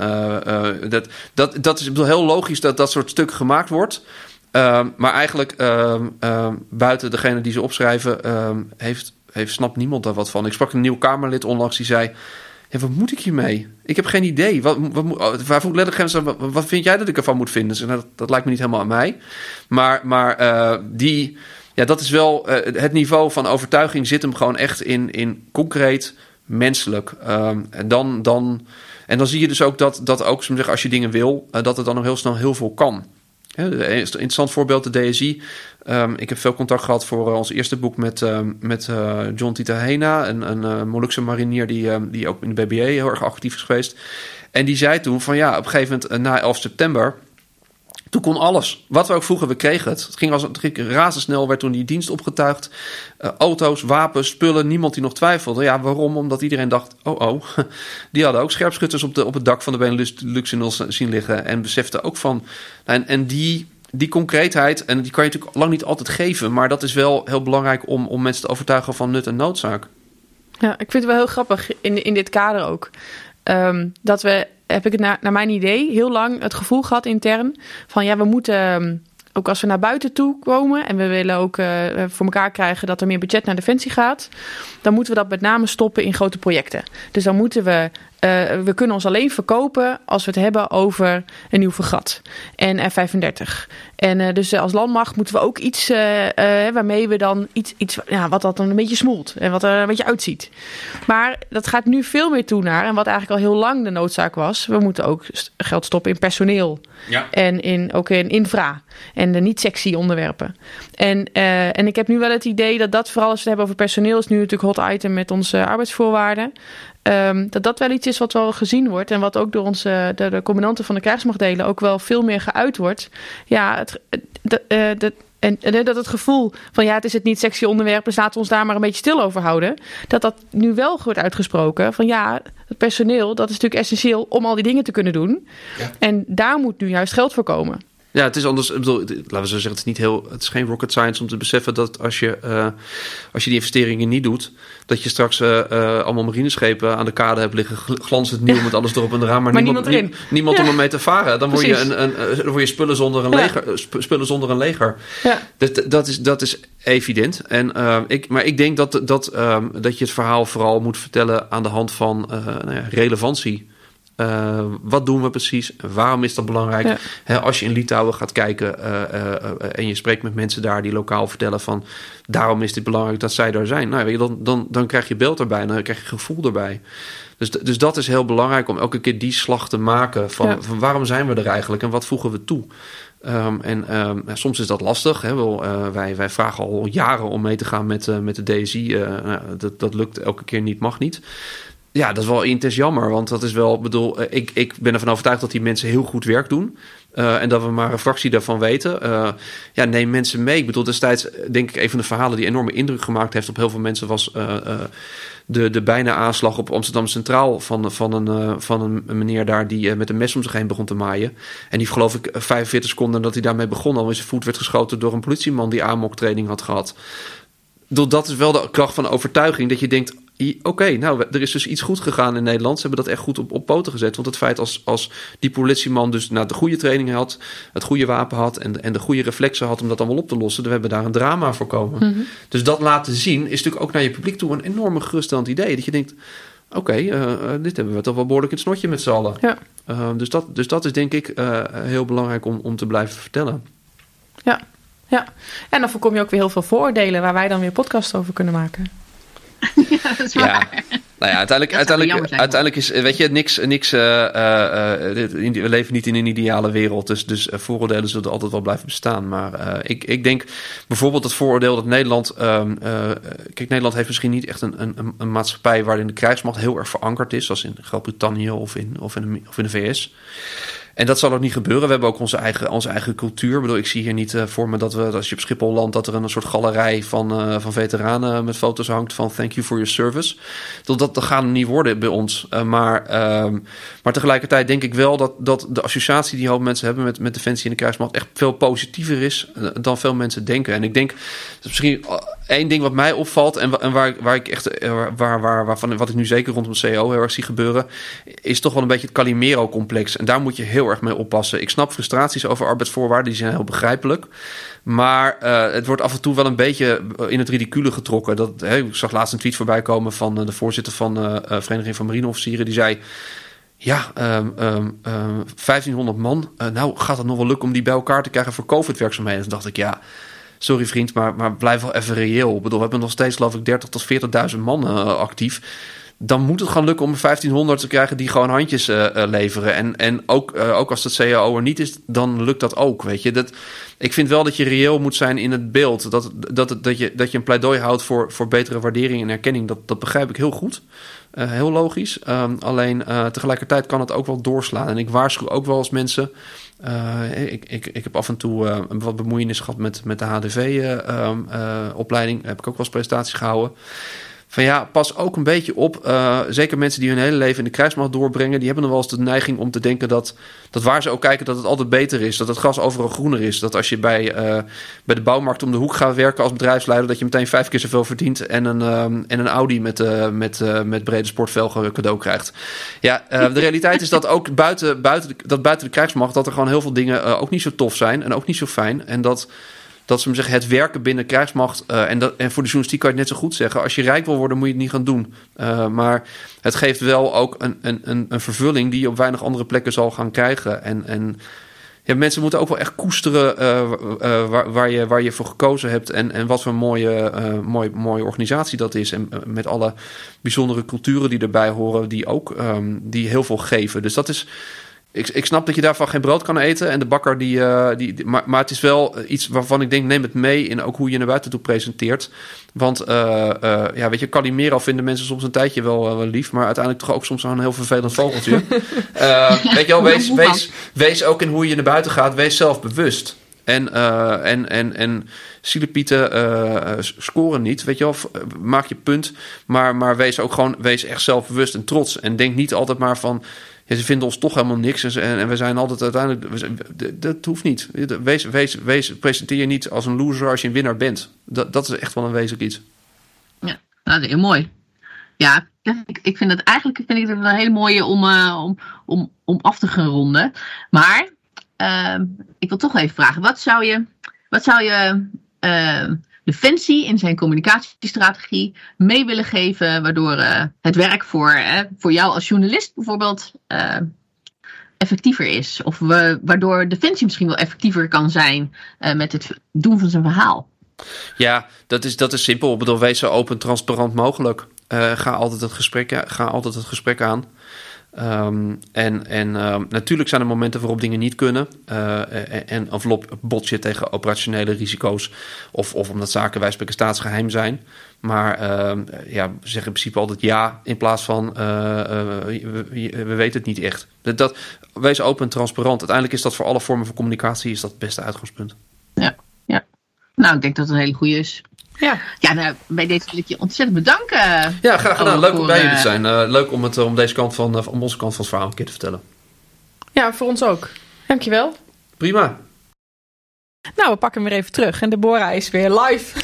dat, dat, dat is heel logisch dat dat soort stukken gemaakt wordt. Ehm, maar eigenlijk ehm, buiten degene die ze opschrijven, heeft, heeft, snapt niemand daar wat van. Ik sprak een nieuw Kamerlid onlangs die zei ja, wat moet ik hiermee? Ik heb geen idee. Wat, waarvoor letterlijk wat, vind jij dat ik ervan moet vinden? Dus dat, dat lijkt me niet helemaal aan mij. Maar, maar uh, die, ja, dat is wel uh, het niveau van overtuiging zit hem gewoon echt in, in concreet menselijk. Um, en, dan, dan, en dan zie je dus ook dat, dat ook, zeggen, als je dingen wil, uh, dat het dan nog heel snel heel veel kan. Een interessant voorbeeld, de DSI. Um, ik heb veel contact gehad voor uh, ons eerste boek met, uh, met uh, John Titahena, een, een uh, Molukse marinier die, um, die ook in de BBA heel erg actief is geweest. En die zei toen van ja, op een gegeven moment na 11 september, toen kon alles. Wat we ook vroegen, we kregen het. Het ging, als, het razendsnel, werd toen die dienst opgetuigd. auto's, wapens, spullen, niemand die nog twijfelde. Ja, waarom? Omdat iedereen dacht, oh oh, die hadden ook scherpschutters op, de, op het dak van de Benelux zien liggen. En beseften ook van, en, en die die concreetheid, en die kan je natuurlijk lang niet altijd geven, maar dat is wel heel belangrijk om, om mensen te overtuigen van nut en noodzaak. Ja, ik vind het wel heel grappig in, in dit kader ook. Um, dat we, heb ik het naar, mijn idee, heel lang het gevoel gehad intern van ja, we moeten. Ehm, ook als we naar buiten toe komen en we willen ook uh, voor elkaar krijgen dat er meer budget naar defensie gaat, dan moeten we dat met name stoppen in grote projecten. Dus dan moeten we we kunnen ons alleen verkopen als we het hebben over een nieuw vergat en F-35. En uh, dus als landmacht moeten we ook iets waarmee we dan iets, iets ja, wat dat dan een beetje smolt en wat er een beetje uitziet. Maar dat gaat nu veel meer toe naar, en wat eigenlijk al heel lang de noodzaak was, we moeten ook geld stoppen in personeel. Ja. En in, ook in infra en de niet sexy onderwerpen. En, en ik heb nu wel het idee dat dat vooral als we het hebben over personeel, is nu natuurlijk hot item met onze arbeidsvoorwaarden. Um, dat dat wel iets is wat wel gezien wordt en wat ook door onze de, de commandanten van de krijgsmachtdelen ook wel veel meer geuit wordt. Ja, het, de, de, en, en, dat het gevoel van ja, het is het niet sexy onderwerp, dus laten we ons daar maar een beetje stil over houden. Dat dat nu wel wordt uitgesproken van ja, het personeel, dat is natuurlijk essentieel om al die dingen te kunnen doen. Ja. En daar moet nu juist geld voor komen. Ja, het is anders. Ik bedoel, laten we zo zeggen, het is niet heel. Het is geen rocket science om te beseffen dat als je, uh, als je die investeringen niet doet, dat je straks uh, uh, allemaal marineschepen aan de kade hebt liggen, glanzend nieuw met alles erop en eraan, maar, maar niemand, niemand, niemand om ermee te varen. Dan word je, een, een, dan word je spullen zonder een leger. Spullen zonder een leger. Ja. Dat, dat, is, dat is evident. En, ik, maar ik denk dat, dat, um, dat je het verhaal vooral moet vertellen aan de hand van nou ja, relevantie. Uh, wat doen we precies? Waarom is dat belangrijk? Ja. He, als je in Litouwen gaat kijken uh, uh, en je spreekt met mensen daar die lokaal vertellen van daarom is dit belangrijk dat zij daar zijn. Nou, dan, dan, dan krijg je beeld erbij, dan krijg je gevoel erbij. Dus, dus dat is heel belangrijk om elke keer die slag te maken van, ja. van waarom zijn we er eigenlijk en wat voegen we toe? Um, en um, soms is dat lastig. Hè? Wel, uh, wij, wij vragen al jaren om mee te gaan met, uh, met de DSI. Uh, dat, dat lukt elke keer niet, mag niet. Ja, dat is wel intens jammer. Want dat is wel, bedoel, eh, ik, ik ben ervan overtuigd dat die mensen heel goed werk doen. Uh, en dat we maar een fractie daarvan weten. Uh, ja, neem mensen mee. Ik bedoel, destijds denk ik een van de verhalen die enorme indruk gemaakt heeft op heel veel mensen was de, de bijna aanslag op Amsterdam Centraal van, van, een, van een meneer daar die met een mes om zich heen begon te maaien. En die geloof ik 45 seconden dat hij daarmee begon al in zijn voet werd geschoten door een politieman die AMOK-training had gehad. Dat is wel de kracht van overtuiging. Dat je denkt, Oké, okay, nou, er is dus iets goed gegaan in Nederland. Ze hebben dat echt goed op, op poten gezet. Want het feit als, als die politieman dus nou, de goede training had, het goede wapen had en, en de goede reflexen had om dat allemaal op te lossen, dan hebben we daar een drama voor komen. Mm -hmm. Dus dat laten zien is natuurlijk ook naar je publiek toe een enorme geruststellend idee. Dat je denkt, oké, okay, uh, dit hebben we toch wel behoorlijk in het snotje met z'n allen. Ja. Uh, dus, dat, dus dat is denk ik uh, heel belangrijk om, om te blijven vertellen. Ja. ja, en dan voorkom je ook weer heel veel vooroordelen waar wij dan weer podcasts over kunnen maken. ja, dat is waar. Ja. Nou ja, uiteindelijk, uiteindelijk, zijn, uiteindelijk is, weet je, niks, niks uh, uh, we leven niet in een ideale wereld, dus, dus vooroordelen zullen altijd wel blijven bestaan. Maar ik, ik denk bijvoorbeeld het vooroordeel dat Nederland, uh, kijk, Nederland heeft misschien niet echt een, een, een maatschappij waarin de krijgsmacht heel erg verankerd is, zoals in Groot-Brittannië of in, of, in, of in de VS. En dat zal ook niet gebeuren. We hebben ook onze eigen, onze eigen cultuur. Ik bedoel, ik zie hier niet uh, voor me dat we, als je op Schiphol landt, dat er een soort galerij van, uh, van veteranen met foto's hangt van thank you for your service. Dat, dat, dat gaat niet worden bij ons. Uh, maar, ehm, maar tegelijkertijd denk ik wel dat, dat de associatie die hoop mensen hebben met, met Defensie en de krijgsmacht echt veel positiever is dan veel mensen denken. En ik denk, dat misschien één ding wat mij opvalt en, waar, waar ik echt, waar, waar, waarvan wat ik nu zeker rondom CO heel erg zie gebeuren, is toch wel een beetje het Calimero-complex. En daar moet je heel erg mee oppassen. Ik snap frustraties over arbeidsvoorwaarden, die zijn heel begrijpelijk. Maar uh, het wordt af en toe wel een beetje in het ridicule getrokken. Dat, ik zag laatst een tweet voorbij komen van uh, de voorzitter van de Vereniging van Marineofficieren. Die zei. Ja, um, um, 1500 man. nou, gaat het nog wel lukken om die bij elkaar te krijgen voor COVID-werkzaamheden? Toen dacht ik, ja, sorry vriend, maar, maar blijf wel even reëel. Ik bedoel, we hebben nog steeds, geloof ik, 30 tot 40.000 man actief dan moet het gaan lukken om 1500 te krijgen die gewoon handjes uh, leveren. En, en ook, uh, ook als het CAO er niet is, dan lukt dat ook. Weet je, dat, ik vind wel dat je reëel moet zijn in het beeld. Dat, dat, dat, je, dat je een pleidooi houdt voor, voor betere waardering en erkenning. Dat, dat begrijp ik heel goed. Heel logisch. Um, alleen tegelijkertijd kan het ook wel doorslaan. En ik waarschuw ook wel als mensen. ik, ik, ik heb af en toe wat bemoeienis gehad met, met de HDV-opleiding. Um, heb ik ook wel eens presentaties gehouden van ja, pas ook een beetje op. Uh, zeker mensen die hun hele leven in de krijgsmacht doorbrengen, die hebben nog wel eens de neiging om te denken dat, dat waar ze ook kijken, dat het altijd beter is. Dat het gras overal groener is. Dat als je bij, uh, bij de bouwmarkt om de hoek gaat werken als bedrijfsleider, dat je meteen vijf keer zoveel verdient en een, um, en een Audi met, uh, met, met brede sportvelgen cadeau krijgt. Ja, de realiteit is dat ook buiten, buiten, dat buiten de krijgsmacht, dat er gewoon heel veel dingen ook niet zo tof zijn en ook niet zo fijn. En dat dat ze zeggen, het werken binnen krijgsmacht. Uh, en, dat, en voor de journalistiek kan je het net zo goed zeggen. Als je rijk wil worden, moet je het niet gaan doen. Uh, maar het geeft wel ook een, een, een, vervulling die je op weinig andere plekken zal gaan krijgen. En, en ja, mensen moeten ook wel echt koesteren uh, waar, waar, je, waar je voor gekozen hebt. En, en wat voor een mooie, mooie, mooie organisatie dat is. En met alle bijzondere culturen die erbij horen, die ook um, die heel veel geven. Dus dat is ik, ik snap dat je daarvan geen brood kan eten. En de bakker die. Uh, die, maar, maar het is wel iets waarvan ik denk: neem het mee in ook hoe je naar buiten toe presenteert. Want uh, uh, ja, weet je, Calimero vinden mensen soms een tijdje wel, wel lief. Maar uiteindelijk toch ook soms een heel vervelend vogeltje. weet je wel, wees, wees, wees ook in hoe je naar buiten gaat. Wees zelf bewust. En, uh, en, en, en zielepieten uh, scoren niet. Weet je wel, maak je punt. Maar, maar wees ook gewoon, wees echt zelfbewust en trots. En denk niet altijd maar van ze vinden ons toch helemaal niks. En, en we zijn altijd uiteindelijk. Dat hoeft niet. Wees, presenteer je niet als een loser als je een winnaar bent. Dat, dat is echt wel een wezenlijk iets. Ja, nou, dat is heel mooi. Ja, ik, ik vind het eigenlijk vind ik het een hele mooie om, uh, om, om, om af te gaan ronden. Maar uh, ik wil toch even vragen: wat zou je. Wat zou je uh, Defensie in zijn communicatiestrategie mee willen geven, waardoor uh, het werk voor, voor jou als journalist bijvoorbeeld uh, effectiever is. Of we, waardoor Defensie misschien wel effectiever kan zijn met het doen van zijn verhaal. Ja, dat is, dat is simpel. Ik wees zo open transparant mogelijk. ga, altijd het gesprek, ga altijd het gesprek aan. Um, en en um, natuurlijk zijn er momenten waarop dingen niet kunnen. Uh, en envelop bot je tegen operationele risico's. Of, of omdat zaken wij spreken staatsgeheim zijn. Maar uh, ja, zeggen in principe altijd ja. In plaats van uh, we, we, weten het niet echt. Dat, dat, wees open en transparant. Uiteindelijk is dat voor alle vormen van communicatie is dat het beste uitgangspunt. Ja, ja. Nou, ik denk dat het een hele goede is. Ja, ja nou, bij deze wil ik je ontzettend bedanken. Ja, graag gedaan. Leuk om bij jullie te eh, zijn. Uh, leuk om het om deze kant van, om onze kant van het verhaal een keer te vertellen. Ja, voor ons ook. Dankjewel. Prima. Nou, we pakken hem weer even terug. En Deborah is weer live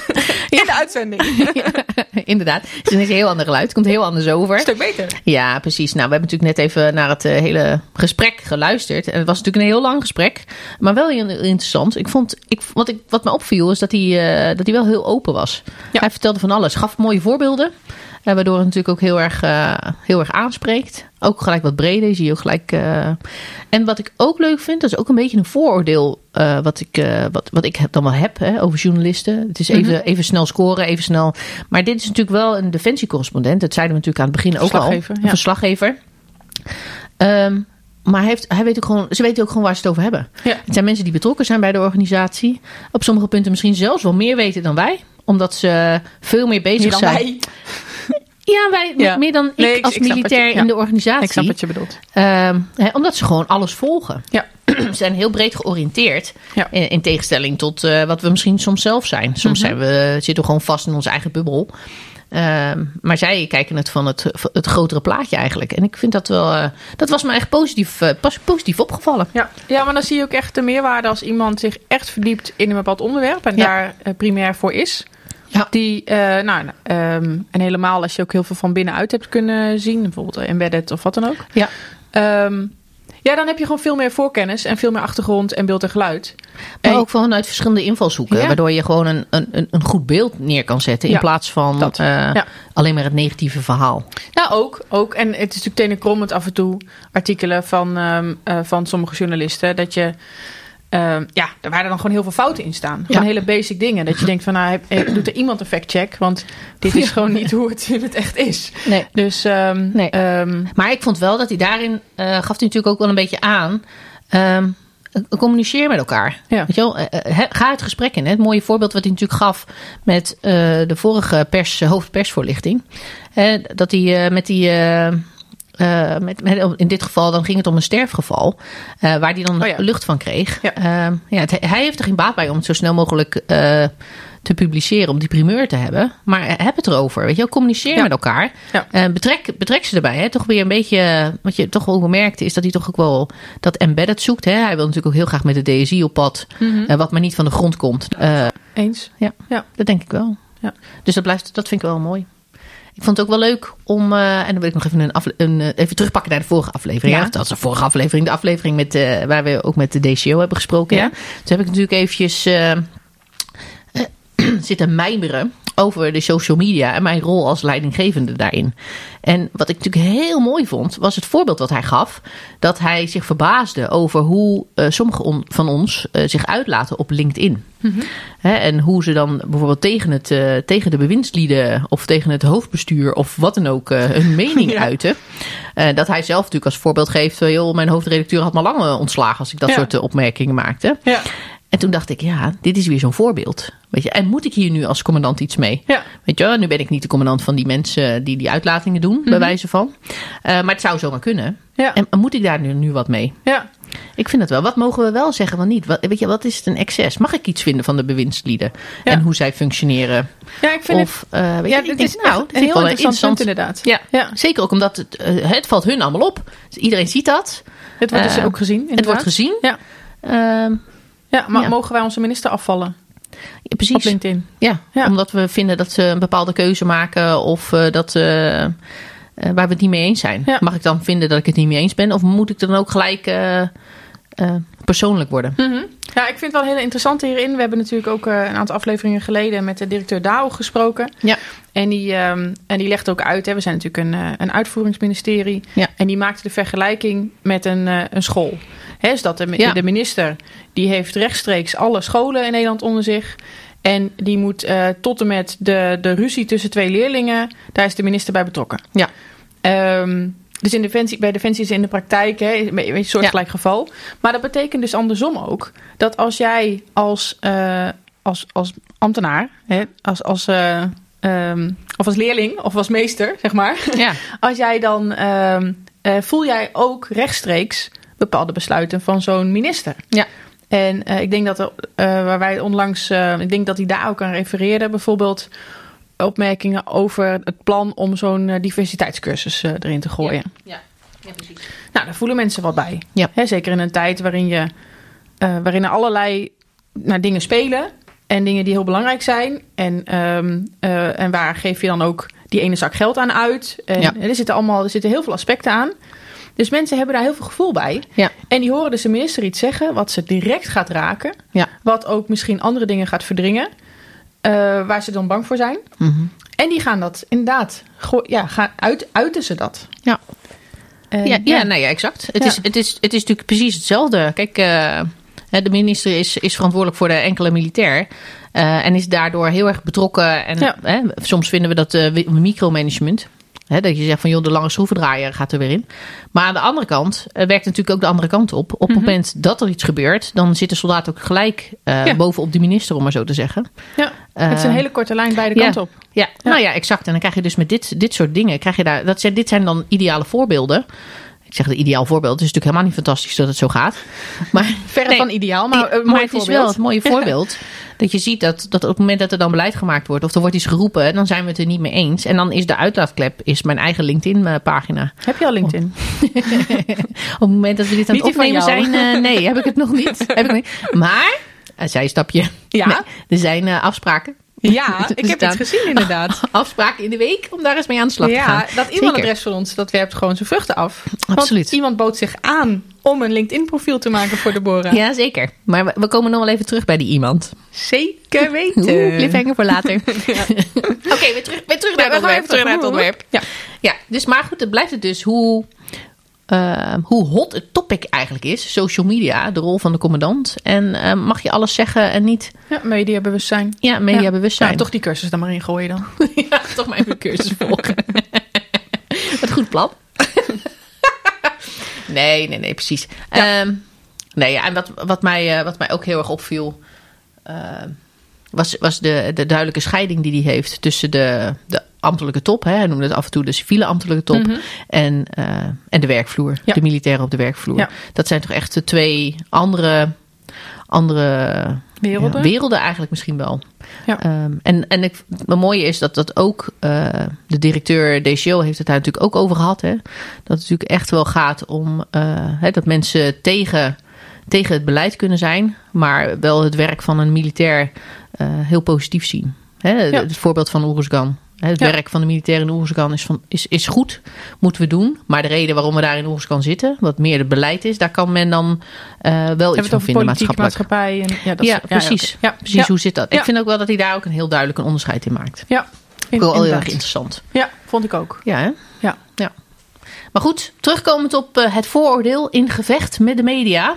in de uitzending. Inderdaad. Het is een heel ander geluid. Het komt heel anders over. Een stuk beter. Ja, precies. Nou, we hebben natuurlijk net even naar het uh, hele gesprek geluisterd. En het was natuurlijk een heel lang gesprek. Maar wel heel interessant. Ik vond, ik, wat, ik, wat me opviel is dat hij, uh, dat hij wel heel open was. Hij vertelde van alles. Gaf mooie voorbeelden. Waardoor het natuurlijk ook heel erg, uh, heel erg aanspreekt. Ook gelijk wat breder, zie je ook gelijk. Uh... En wat ik ook leuk vind, dat is ook een beetje een vooroordeel. wat, ik, wat, wat ik dan wel heb hè, over journalisten. Het is even, mm -hmm. even snel scoren, even snel. Maar dit is natuurlijk wel een defensiecorrespondent. Dat zeiden we natuurlijk aan het begin ook al. Een ja. verslaggever. Um, maar hij, heeft, hij weet ook gewoon, ze weten ook gewoon waar ze het over hebben. Ja. Het zijn mensen die betrokken zijn bij de organisatie. Op sommige punten misschien zelfs wel meer weten dan wij. Omdat ze veel meer bezig meer zijn. Wij. Ja, wij Ja. meer dan ik Nee, als ik militair je- in de organisatie. Ik snap wat je bedoelt. Ehm, omdat ze gewoon alles volgen. Ja. Ze zijn heel breed georiënteerd. Ja. In, in tegenstelling tot eh, wat we misschien soms zelf zijn. Soms Mhm. zijn we, zitten we gewoon vast in onze eigen bubbel. Ehm, maar zij kijken het van het, het grotere plaatje eigenlijk. En ik vind dat wel. eh, dat was me echt positief, eh, pas, positief opgevallen. Ja. ja, maar dan zie je ook echt de meerwaarde als iemand zich echt verdiept in een bepaald onderwerp en Ja. daar eh, primair voor is. Ja. Die, eh, nou, ehm, en helemaal als je ook heel veel van binnenuit hebt kunnen zien, bijvoorbeeld embedded of wat dan ook. Ja. Ehm, ja, dan heb je gewoon veel meer voorkennis en veel meer achtergrond en beeld en geluid. Maar En- ook vanuit verschillende invalshoeken. Ja. Waardoor je gewoon een, een, een goed beeld neer kan zetten. In Ja, plaats van dat. eh, Ja. alleen maar het negatieve verhaal. Nou, ook, ook. En het is natuurlijk tenenkrommend af en toe artikelen van, ehm, eh, van sommige journalisten. Dat je, ehm, ja, er dan gewoon heel veel fouten in staan. Gewoon Ja. hele basic dingen. Dat je denkt van, nou, doet er iemand een fact-check? Want dit is Ja. gewoon niet hoe het in het echt is. Nee. Dus, ehm, Nee. ehm, Maar ik vond wel dat hij daarin eh, gaf hij natuurlijk ook wel een beetje aan. communiceer met elkaar. Ja. Weet je wel? Eh, eh, ga het gesprek in. Hè? Het mooie voorbeeld wat hij natuurlijk gaf met de vorige pers, hoofdpersvoorlichting. Dat hij met die. Eh, met, met- in dit geval dan ging het om een sterfgeval. eh, waar hij dan Oh ja. lucht van kreeg. Ja. Ehm, ja, het- hij heeft er geen baat bij om het zo snel mogelijk eh, te publiceren. Om die primeur te hebben. Maar heb het erover. Weet je wel? Communiceer Ja. met elkaar. Betrek, betrek ze erbij. Hè? Toch weer een beetje. Wat je toch ook merkte is dat hij toch ook wel dat embedded zoekt. Hè? Hij wil natuurlijk ook heel graag met de DSI op pad. eh, wat maar niet van de grond komt. Eens. ja, Ja. dat denk ik wel. Ja. Dus dat, blijft, dat vind ik wel mooi. Ik vond het ook wel leuk om, eh, en dan wil ik nog even, een afle- een, eh, even terugpakken naar de vorige aflevering. Ja. Ja. Dat was de vorige aflevering, de aflevering met, eh, waar we ook met de DCO hebben gesproken. Ja. Toen heb ik natuurlijk eventjes zitten mijmeren over de social media en mijn rol als leidinggevende daarin. En wat ik natuurlijk heel mooi vond, was het voorbeeld wat hij gaf. Dat hij zich verbaasde over hoe eh, sommigen van ons eh, zich uitlaten op LinkedIn. Hè, en hoe ze dan bijvoorbeeld tegen, het, eh, tegen de bewindslieden of tegen het hoofdbestuur of wat dan ook hun mening Ja. uiten. Dat hij zelf natuurlijk als voorbeeld geeft, joh, mijn hoofdredacteur had me lang ontslagen als ik dat Ja. soort opmerkingen maakte. Ja. En toen dacht ik, ja, dit is weer zo'n voorbeeld. Weet je, en moet ik hier nu als commandant iets mee? Ja. Weet je, nu ben ik niet de commandant van die mensen die die uitlatingen doen, bij wijze van. Eh, maar het zou zomaar kunnen. Ja. En moet ik daar nu, nu wat mee? ja. Ik vind het wel. Wat mogen we wel zeggen, wat niet? Wat, weet je, wat is het een excess? Mag ik iets vinden van de bewindslieden? Ja. En hoe zij functioneren? ja, ik vind Of, eh, weet Ja, je, het denk, is nou, dat een heel interessant, punt inderdaad. Ja, Ja. zeker ook omdat het, eh, het valt hun allemaal op. Dus iedereen ziet dat. Het wordt dus Eh, ook gezien. Het wordt inderdaad. gezien. Ja. Ehm, Ja, maar mogen wij onze minister afvallen ja, op precies. LinkedIn? Ja, Ja. omdat we vinden dat ze een bepaalde keuze maken of eh, dat eh, eh, waar we het niet mee eens zijn. Ja. Mag ik dan vinden dat ik het niet mee eens ben? Of moet ik dan ook gelijk persoonlijk worden? Mhm. Ja, ik vind het wel heel interessant hierin. We hebben natuurlijk ook eh, een aantal afleveringen geleden met de directeur DAO gesproken. Ja. En die, ehm, en die legt ook uit, hè, we zijn natuurlijk een, eh, een uitvoeringsministerie. Ja. En die maakte de vergelijking met een, eh, een school. Hè, dus dat de, Ja. de minister, die heeft rechtstreeks alle scholen in Nederland onder zich. En die moet tot en met de, de ruzie tussen twee leerlingen, daar is de minister bij betrokken. Ja. Ehm, dus in Defensie, bij Defensie is in de praktijk hè, een soortgelijk geval. Maar dat betekent dus andersom ook dat als jij als, eh, als, als ambtenaar, hè, als, als, eh, ehm, of als leerling of als meester, zeg maar, Ja. als jij dan ehm, eh, voel jij ook rechtstreeks bepaalde besluiten van zo'n minister. Ja. En ik denk dat er, waar wij onlangs, ik denk dat hij daar ook aan refereerde, bijvoorbeeld opmerkingen over het plan om zo'n eh, diversiteitscursus eh, erin te gooien. Ja, ja precies. Nou, daar voelen mensen wat bij. Ja. Hè, zeker in een tijd waarin, je, eh, waarin er allerlei nou, dingen spelen. En dingen die heel belangrijk zijn. En, ehm, eh, en waar geef je dan ook die ene zak geld aan uit. En Ja. er, zitten allemaal, er zitten heel veel aspecten aan. Dus mensen hebben daar heel veel gevoel bij. Ja. En die horen dus de minister iets zeggen wat ze direct gaat raken. Ja. Wat ook misschien andere dingen gaat verdringen. Eh, waar ze dan bang voor zijn. Mhm. En die gaan dat inderdaad, ja, gaan uit, uiten ze dat. Ja. En, ja, ja, nou ja, exact. Het, Ja. Is, het, is, het is natuurlijk precies hetzelfde. Kijk, eh, de minister is, is verantwoordelijk voor de enkele militair. eh, en is daardoor heel erg betrokken. En Ja. soms vinden we dat micromanagement. Dat je zegt van joh, de lange schroevendraaier gaat er weer in. Maar aan de andere kant eh, werkt natuurlijk ook de andere kant op. Op het Mhm. moment dat er iets gebeurt, dan zit de soldaat ook gelijk eh, Ja. bovenop de minister, om maar zo te zeggen. Ja, het is een Eh, hele korte lijn beide ja. kanten op. Ja, nou ja, exact. En dan krijg je dus met dit, dit soort dingen, krijg je daar, dat zijn, dit zijn dan ideale voorbeelden. Ik zeg een ideaal voorbeeld. Het is natuurlijk helemaal niet fantastisch dat het zo gaat. Maar Verre Nee, van ideaal, maar een mooi het is voorbeeld. wel het mooie voorbeeld. Dat je ziet dat, dat op het moment dat er dan beleid gemaakt wordt, of er wordt iets geroepen, dan zijn we het er niet mee eens. En dan is de uitlaatklep is mijn eigen LinkedIn-pagina. Heb je al LinkedIn? Op het moment dat we dit aan het opnemen zijn, eh, nee, heb ik het nog niet. heb ik niet. Maar, een zijstapje. Ja. Nee, er zijn eh, afspraken. Ja, ik heb het gezien inderdaad. Afspraken in de week om daar eens mee aan de slag te gaan. Ja, dat e-mailadres van ons, dat werpt gewoon zijn vruchten af. Want Absoluut. iemand bood zich aan om een LinkedIn-profiel te maken voor Deborah. Ja, zeker. Maar we, we komen nog wel even terug bij die iemand. Zeker weten. Oeh, cliffhanger voor later. Oké, weer terug, weer terug naar Ja, het we gaan onderwerp. even terug naar het onderwerp. Ja. Ja, dus maar goed, het blijft het dus hoe, eh, hoe hot het topic eigenlijk is. Social media, de rol van de commandant. En eh, mag je alles zeggen en niet ja, mediabewustzijn. ja, mediabewustzijn. Ja, toch die cursus dan maar ingooien dan. ja, toch maar even een cursus volgen. Wat goed plan. nee, nee, nee, precies. Ehm, nee, ja, en wat, wat, mij, eh, wat mij ook heel erg opviel... was, was de, de duidelijke scheiding die hij heeft tussen de, de ambtelijke top... Hè, hij noemde het af en toe de civiele ambtelijke top... en, eh, en de werkvloer, Mhm. Ja. de militairen op de werkvloer. Ja. Dat zijn toch echt de twee andere, andere Werelden. ja, werelden eigenlijk misschien wel. Ja. Ehm, en en ik, het mooie is dat dat ook eh, de directeur DCO heeft het daar natuurlijk ook over gehad. Hè? Dat het natuurlijk echt wel gaat om eh, hè, dat mensen tegen, tegen het beleid kunnen zijn, maar wel het werk van een militair heel positief zien. Hè? Ja. Het voorbeeld van Oeruzgan. Het Ja. werk van de militairen in Oeruzgan is, van, is, is goed, moeten we doen. Maar de reden waarom we daar in Oeruzgan zitten, wat meer het beleid is, daar kan men dan eh, wel Hebben iets van vinden maatschappelijk. maatschappij. En, ja, dat Ja, is- precies. Ja, Precies, ja. hoe zit dat? Ja. Ik vind ook wel dat hij daar ook een heel duidelijk een onderscheid in maakt. Ja, in- Wel heel erg interessant. Ja, vond ik ook. Ja, hè? Ja. ja. Maar goed, terugkomend op eh, het vooroordeel in gevecht met de media.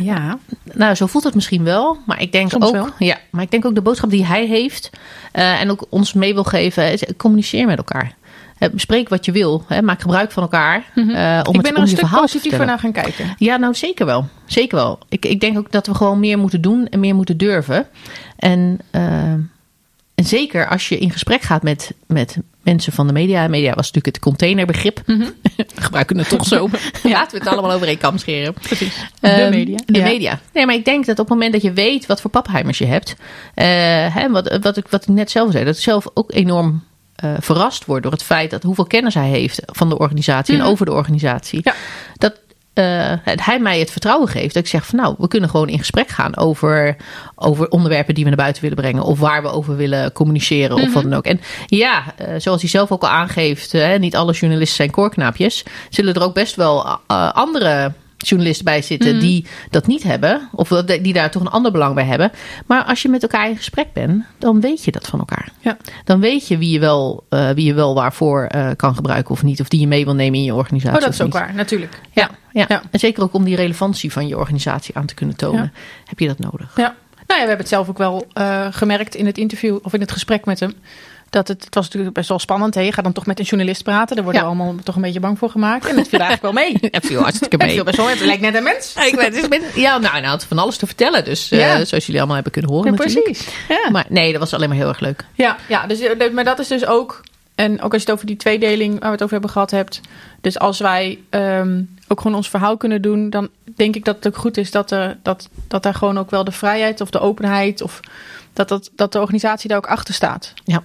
Ja. Nou, zo voelt het misschien wel. Maar ik denk Soms ook, wel. Ja, maar ik denk ook de boodschap die hij heeft eh, en ook ons mee wil geven, is communiceer met elkaar. Eh, bespreek wat je wil. Hè, maak gebruik van elkaar eh, om Mhm. ik het ben er een stuk positiever naar gaan kijken. Ja, nou zeker wel. Zeker wel. Ik, ik denk ook dat we gewoon meer moeten doen en meer moeten durven. En, eh, en zeker als je in gesprek gaat met, met mensen van de media. Media was natuurlijk het containerbegrip. Mhm. We gebruiken het toch zo. Laten we het allemaal over één kam scheren. Precies. de de media. De Ja. media. Nee, maar ik denk dat op het moment dat je weet wat voor papheimers je hebt. eh, hè, wat, wat, ik, wat ik net zelf zei. Dat ik zelf ook enorm eh, verrast word door het feit dat hoeveel kennis hij heeft van de organisatie Mhm. en over de organisatie. Ja. Dat eh, hij mij het vertrouwen geeft. Dat ik zeg van nou, we kunnen gewoon in gesprek gaan over, over onderwerpen die we naar buiten willen brengen. Of waar we over willen communiceren of Mhm. wat dan ook. En ja, eh, zoals hij zelf ook al aangeeft, niet alle journalisten zijn koorknaapjes. Zullen er ook best wel eh, andere journalisten bij zitten Mhm. die dat niet hebben. Of die daar toch een ander belang bij hebben. Maar als je met elkaar in gesprek bent, dan weet je dat van elkaar. Ja. Dan weet je wie je wel, eh, wie je wel waarvoor eh, kan gebruiken of niet. Of die je mee wil nemen in je organisatie. Oh, dat is ook niet. waar, natuurlijk. Ja, ja. Ja. en zeker ook om die relevantie van je organisatie aan te kunnen tonen, heb je dat nodig. Ja. Nou ja, we hebben het zelf ook wel eh, gemerkt in het interview of in het gesprek met hem. Dat het, het was natuurlijk best wel spannend. Hè? Je gaat dan toch met een journalist praten. Daar worden Ja. we allemaal toch een beetje bang voor gemaakt. En het viel eigenlijk wel mee. Het viel hartstikke Het mee. viel best wel mee. Het lijkt net een mens. Ik ja, nou, hij had van alles te vertellen. Dus eh, zoals jullie allemaal hebben kunnen horen Ja, precies. Ja. Maar nee, dat was alleen maar heel erg leuk. Ja, ja dus, eh, maar dat is dus ook... En ook als je het over die tweedeling waar we het over hebben gehad hebt. Dus als wij ehm, ook gewoon ons verhaal kunnen doen... dan denk ik dat het ook goed is dat, er, dat, dat daar gewoon ook wel de vrijheid of de openheid... of dat, dat, dat de organisatie daar ook achter staat. Ja.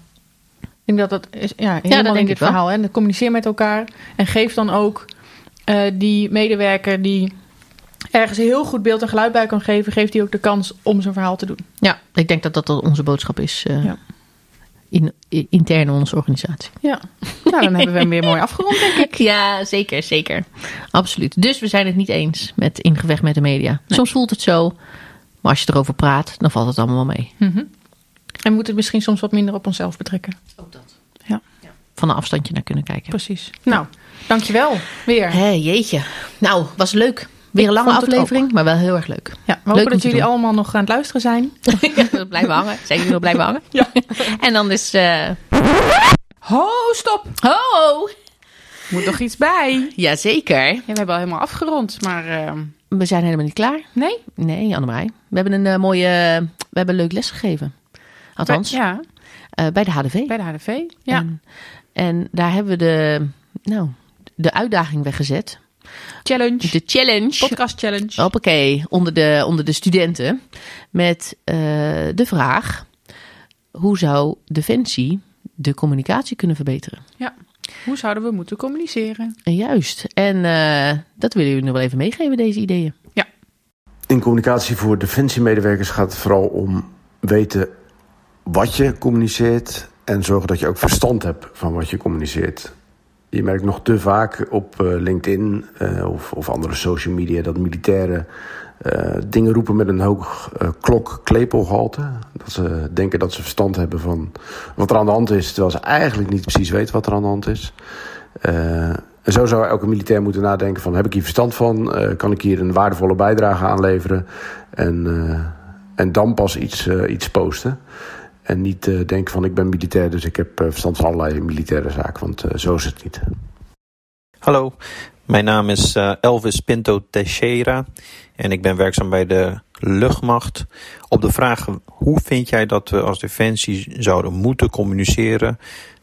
Ik denk dat dat is ja, helemaal denk in ik dit verhaal. En communiceer met elkaar. En geef dan ook eh, die medewerker die ergens een heel goed beeld en geluid bij kan geven... geef die ook de kans om zijn verhaal te doen. Ja, ik denk dat dat onze boodschap is eh, Ja. in, in- intern in onze organisatie. Ja, nou, dan hebben we hem weer mooi afgerond, denk ik. Ja, zeker, zeker. Absoluut. Dus we zijn het niet eens met in gevecht met de media. Soms voelt het zo, maar als je erover praat, dan valt het allemaal wel mee. Mhm. En we moeten het misschien soms wat minder op onszelf betrekken. Ook. Ja. Van een afstandje naar kunnen kijken. Precies. Nou, dankjewel weer. Hé, jeetje. Nou, was leuk. Weer een lange aflevering, maar wel heel erg leuk. Ja, we Leuk hopen dat jullie doen. allemaal nog aan het luisteren zijn. blijven hangen. Zijn jullie nog blijven hangen? Ja. En dan is... eh, Ho, stop! Ho! Moet nog iets bij. Jazeker. Ja, we hebben al helemaal afgerond, maar uh... We zijn helemaal niet klaar. Nee? Nee, Annemarie. We hebben een uh, mooie... we hebben een leuk les gegeven. Althans. Bij, ja. Uh, bij de HDV. Bij de HDV, ja. En, en daar hebben we de, nou, de uitdaging weggezet. Challenge. De challenge. Podcast challenge. Hoppakee, onder de, onder de studenten. Met uh, de vraag, hoe zou Defensie de communicatie kunnen verbeteren? Ja. Hoe zouden we moeten communiceren? Juist. En uh, dat willen jullie nog wel even meegeven, deze ideeën. Ja. In communicatie voor defensiemedewerkers gaat het vooral om weten wat je communiceert en zorgen dat je ook verstand hebt van wat je communiceert. Je merkt nog te vaak op uh, LinkedIn uh, of, of, andere social media dat militairen uh, dingen roepen met een hoog klok klepelgehalte. Dat ze denken dat ze verstand hebben van wat er aan de hand is, terwijl ze eigenlijk niet precies weten wat er aan de hand is. en zo zou elke militair moeten nadenken van heb ik hier verstand van? kan ik hier een waardevolle bijdrage aanleveren? En, en dan pas iets, iets posten. En niet uh, denken van ik ben militair, dus ik heb uh, verstand van allerlei militaire zaken. Want uh, zo is het niet. Hallo, mijn naam is Elvis Pinto Teixeira. En ik ben werkzaam bij de luchtmacht. Op de vraag hoe vind jij dat we als defensie zouden moeten communiceren...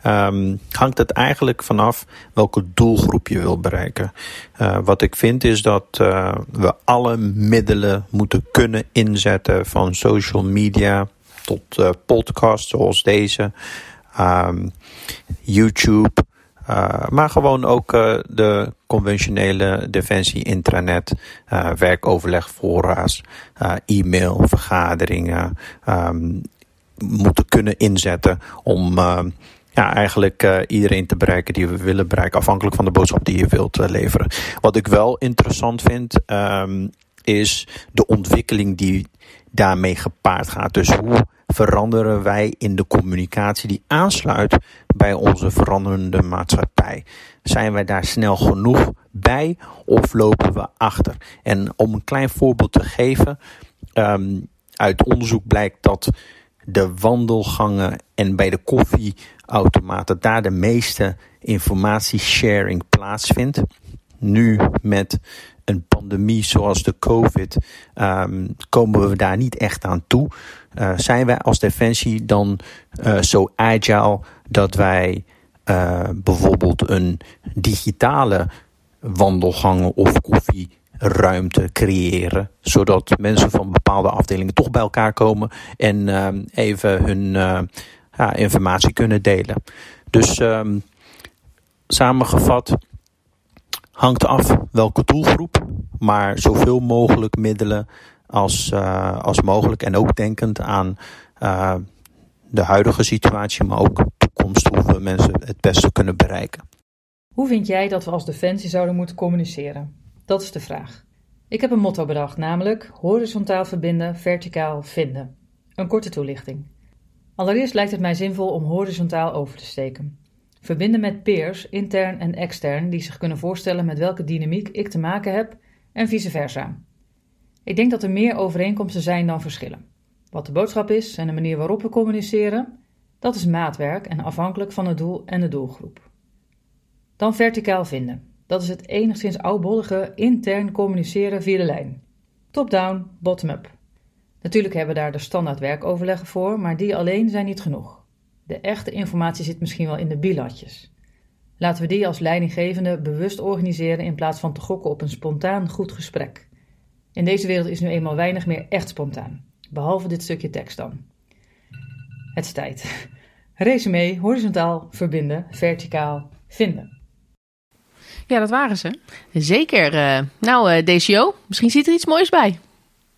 Um, hangt het eigenlijk vanaf welke doelgroep je wil bereiken. Wat ik vind is dat we alle middelen moeten kunnen inzetten van social media tot uh, podcasts zoals deze, um, YouTube, uh, maar gewoon ook uh, de conventionele defensie intranet, werkoverleg, voorraad, e-mail, vergaderingen um, moeten kunnen inzetten om ja, eigenlijk iedereen te bereiken die we willen bereiken, afhankelijk van de boodschap die je wilt leveren. Wat ik wel interessant vind, is de ontwikkeling die daarmee gepaard gaat. Dus hoe veranderen wij in de communicatie die aansluit bij onze veranderende maatschappij? Zijn wij daar snel genoeg bij of lopen we achter? En om een klein voorbeeld te geven, um, uit onderzoek blijkt dat de wandelgangen en bij de koffieautomaten daar de meeste informatiesharing plaatsvindt. Nu met een pandemie zoals de COVID um, komen we daar niet echt aan toe. Uh, zijn wij als Defensie dan uh, zo agile dat wij uh, bijvoorbeeld een digitale wandelgangen of koffieruimte creëren, zodat mensen van bepaalde afdelingen toch bij elkaar komen en ehm, even hun informatie kunnen delen. Dus um, samengevat hangt af welke doelgroep, maar zoveel mogelijk middelen als, uh, als mogelijk. En ook denkend aan uh, de huidige situatie, maar ook toekomst, hoe we mensen het beste kunnen bereiken. Hoe vind jij dat we als Defensie zouden moeten communiceren? Dat is de vraag. Ik heb een motto bedacht, namelijk horizontaal verbinden, verticaal vinden. Een korte toelichting. Allereerst lijkt het mij zinvol om horizontaal over te steken. Verbinden met peers, intern en extern, die zich kunnen voorstellen met welke dynamiek ik te maken heb en vice versa. Ik denk dat er meer overeenkomsten zijn dan verschillen. Wat de boodschap is en de manier waarop we communiceren, dat is maatwerk en afhankelijk van het doel en de doelgroep. Dan verticaal vinden. Dat is het enigszins oudbollige intern communiceren via de lijn. Top-down, bottom-up. Natuurlijk hebben we daar de standaard werkoverleggen voor, maar die alleen zijn niet genoeg. De echte informatie zit misschien wel in de bilatjes. Laten we die als leidinggevende bewust organiseren in plaats van te gokken op een spontaan goed gesprek. In deze wereld is nu eenmaal weinig meer echt spontaan, behalve dit stukje tekst dan. Het is tijd. Resume, horizontaal verbinden, verticaal vinden. Ja, dat waren ze. Zeker. Uh, nou, uh, DCO, misschien zit er iets moois bij.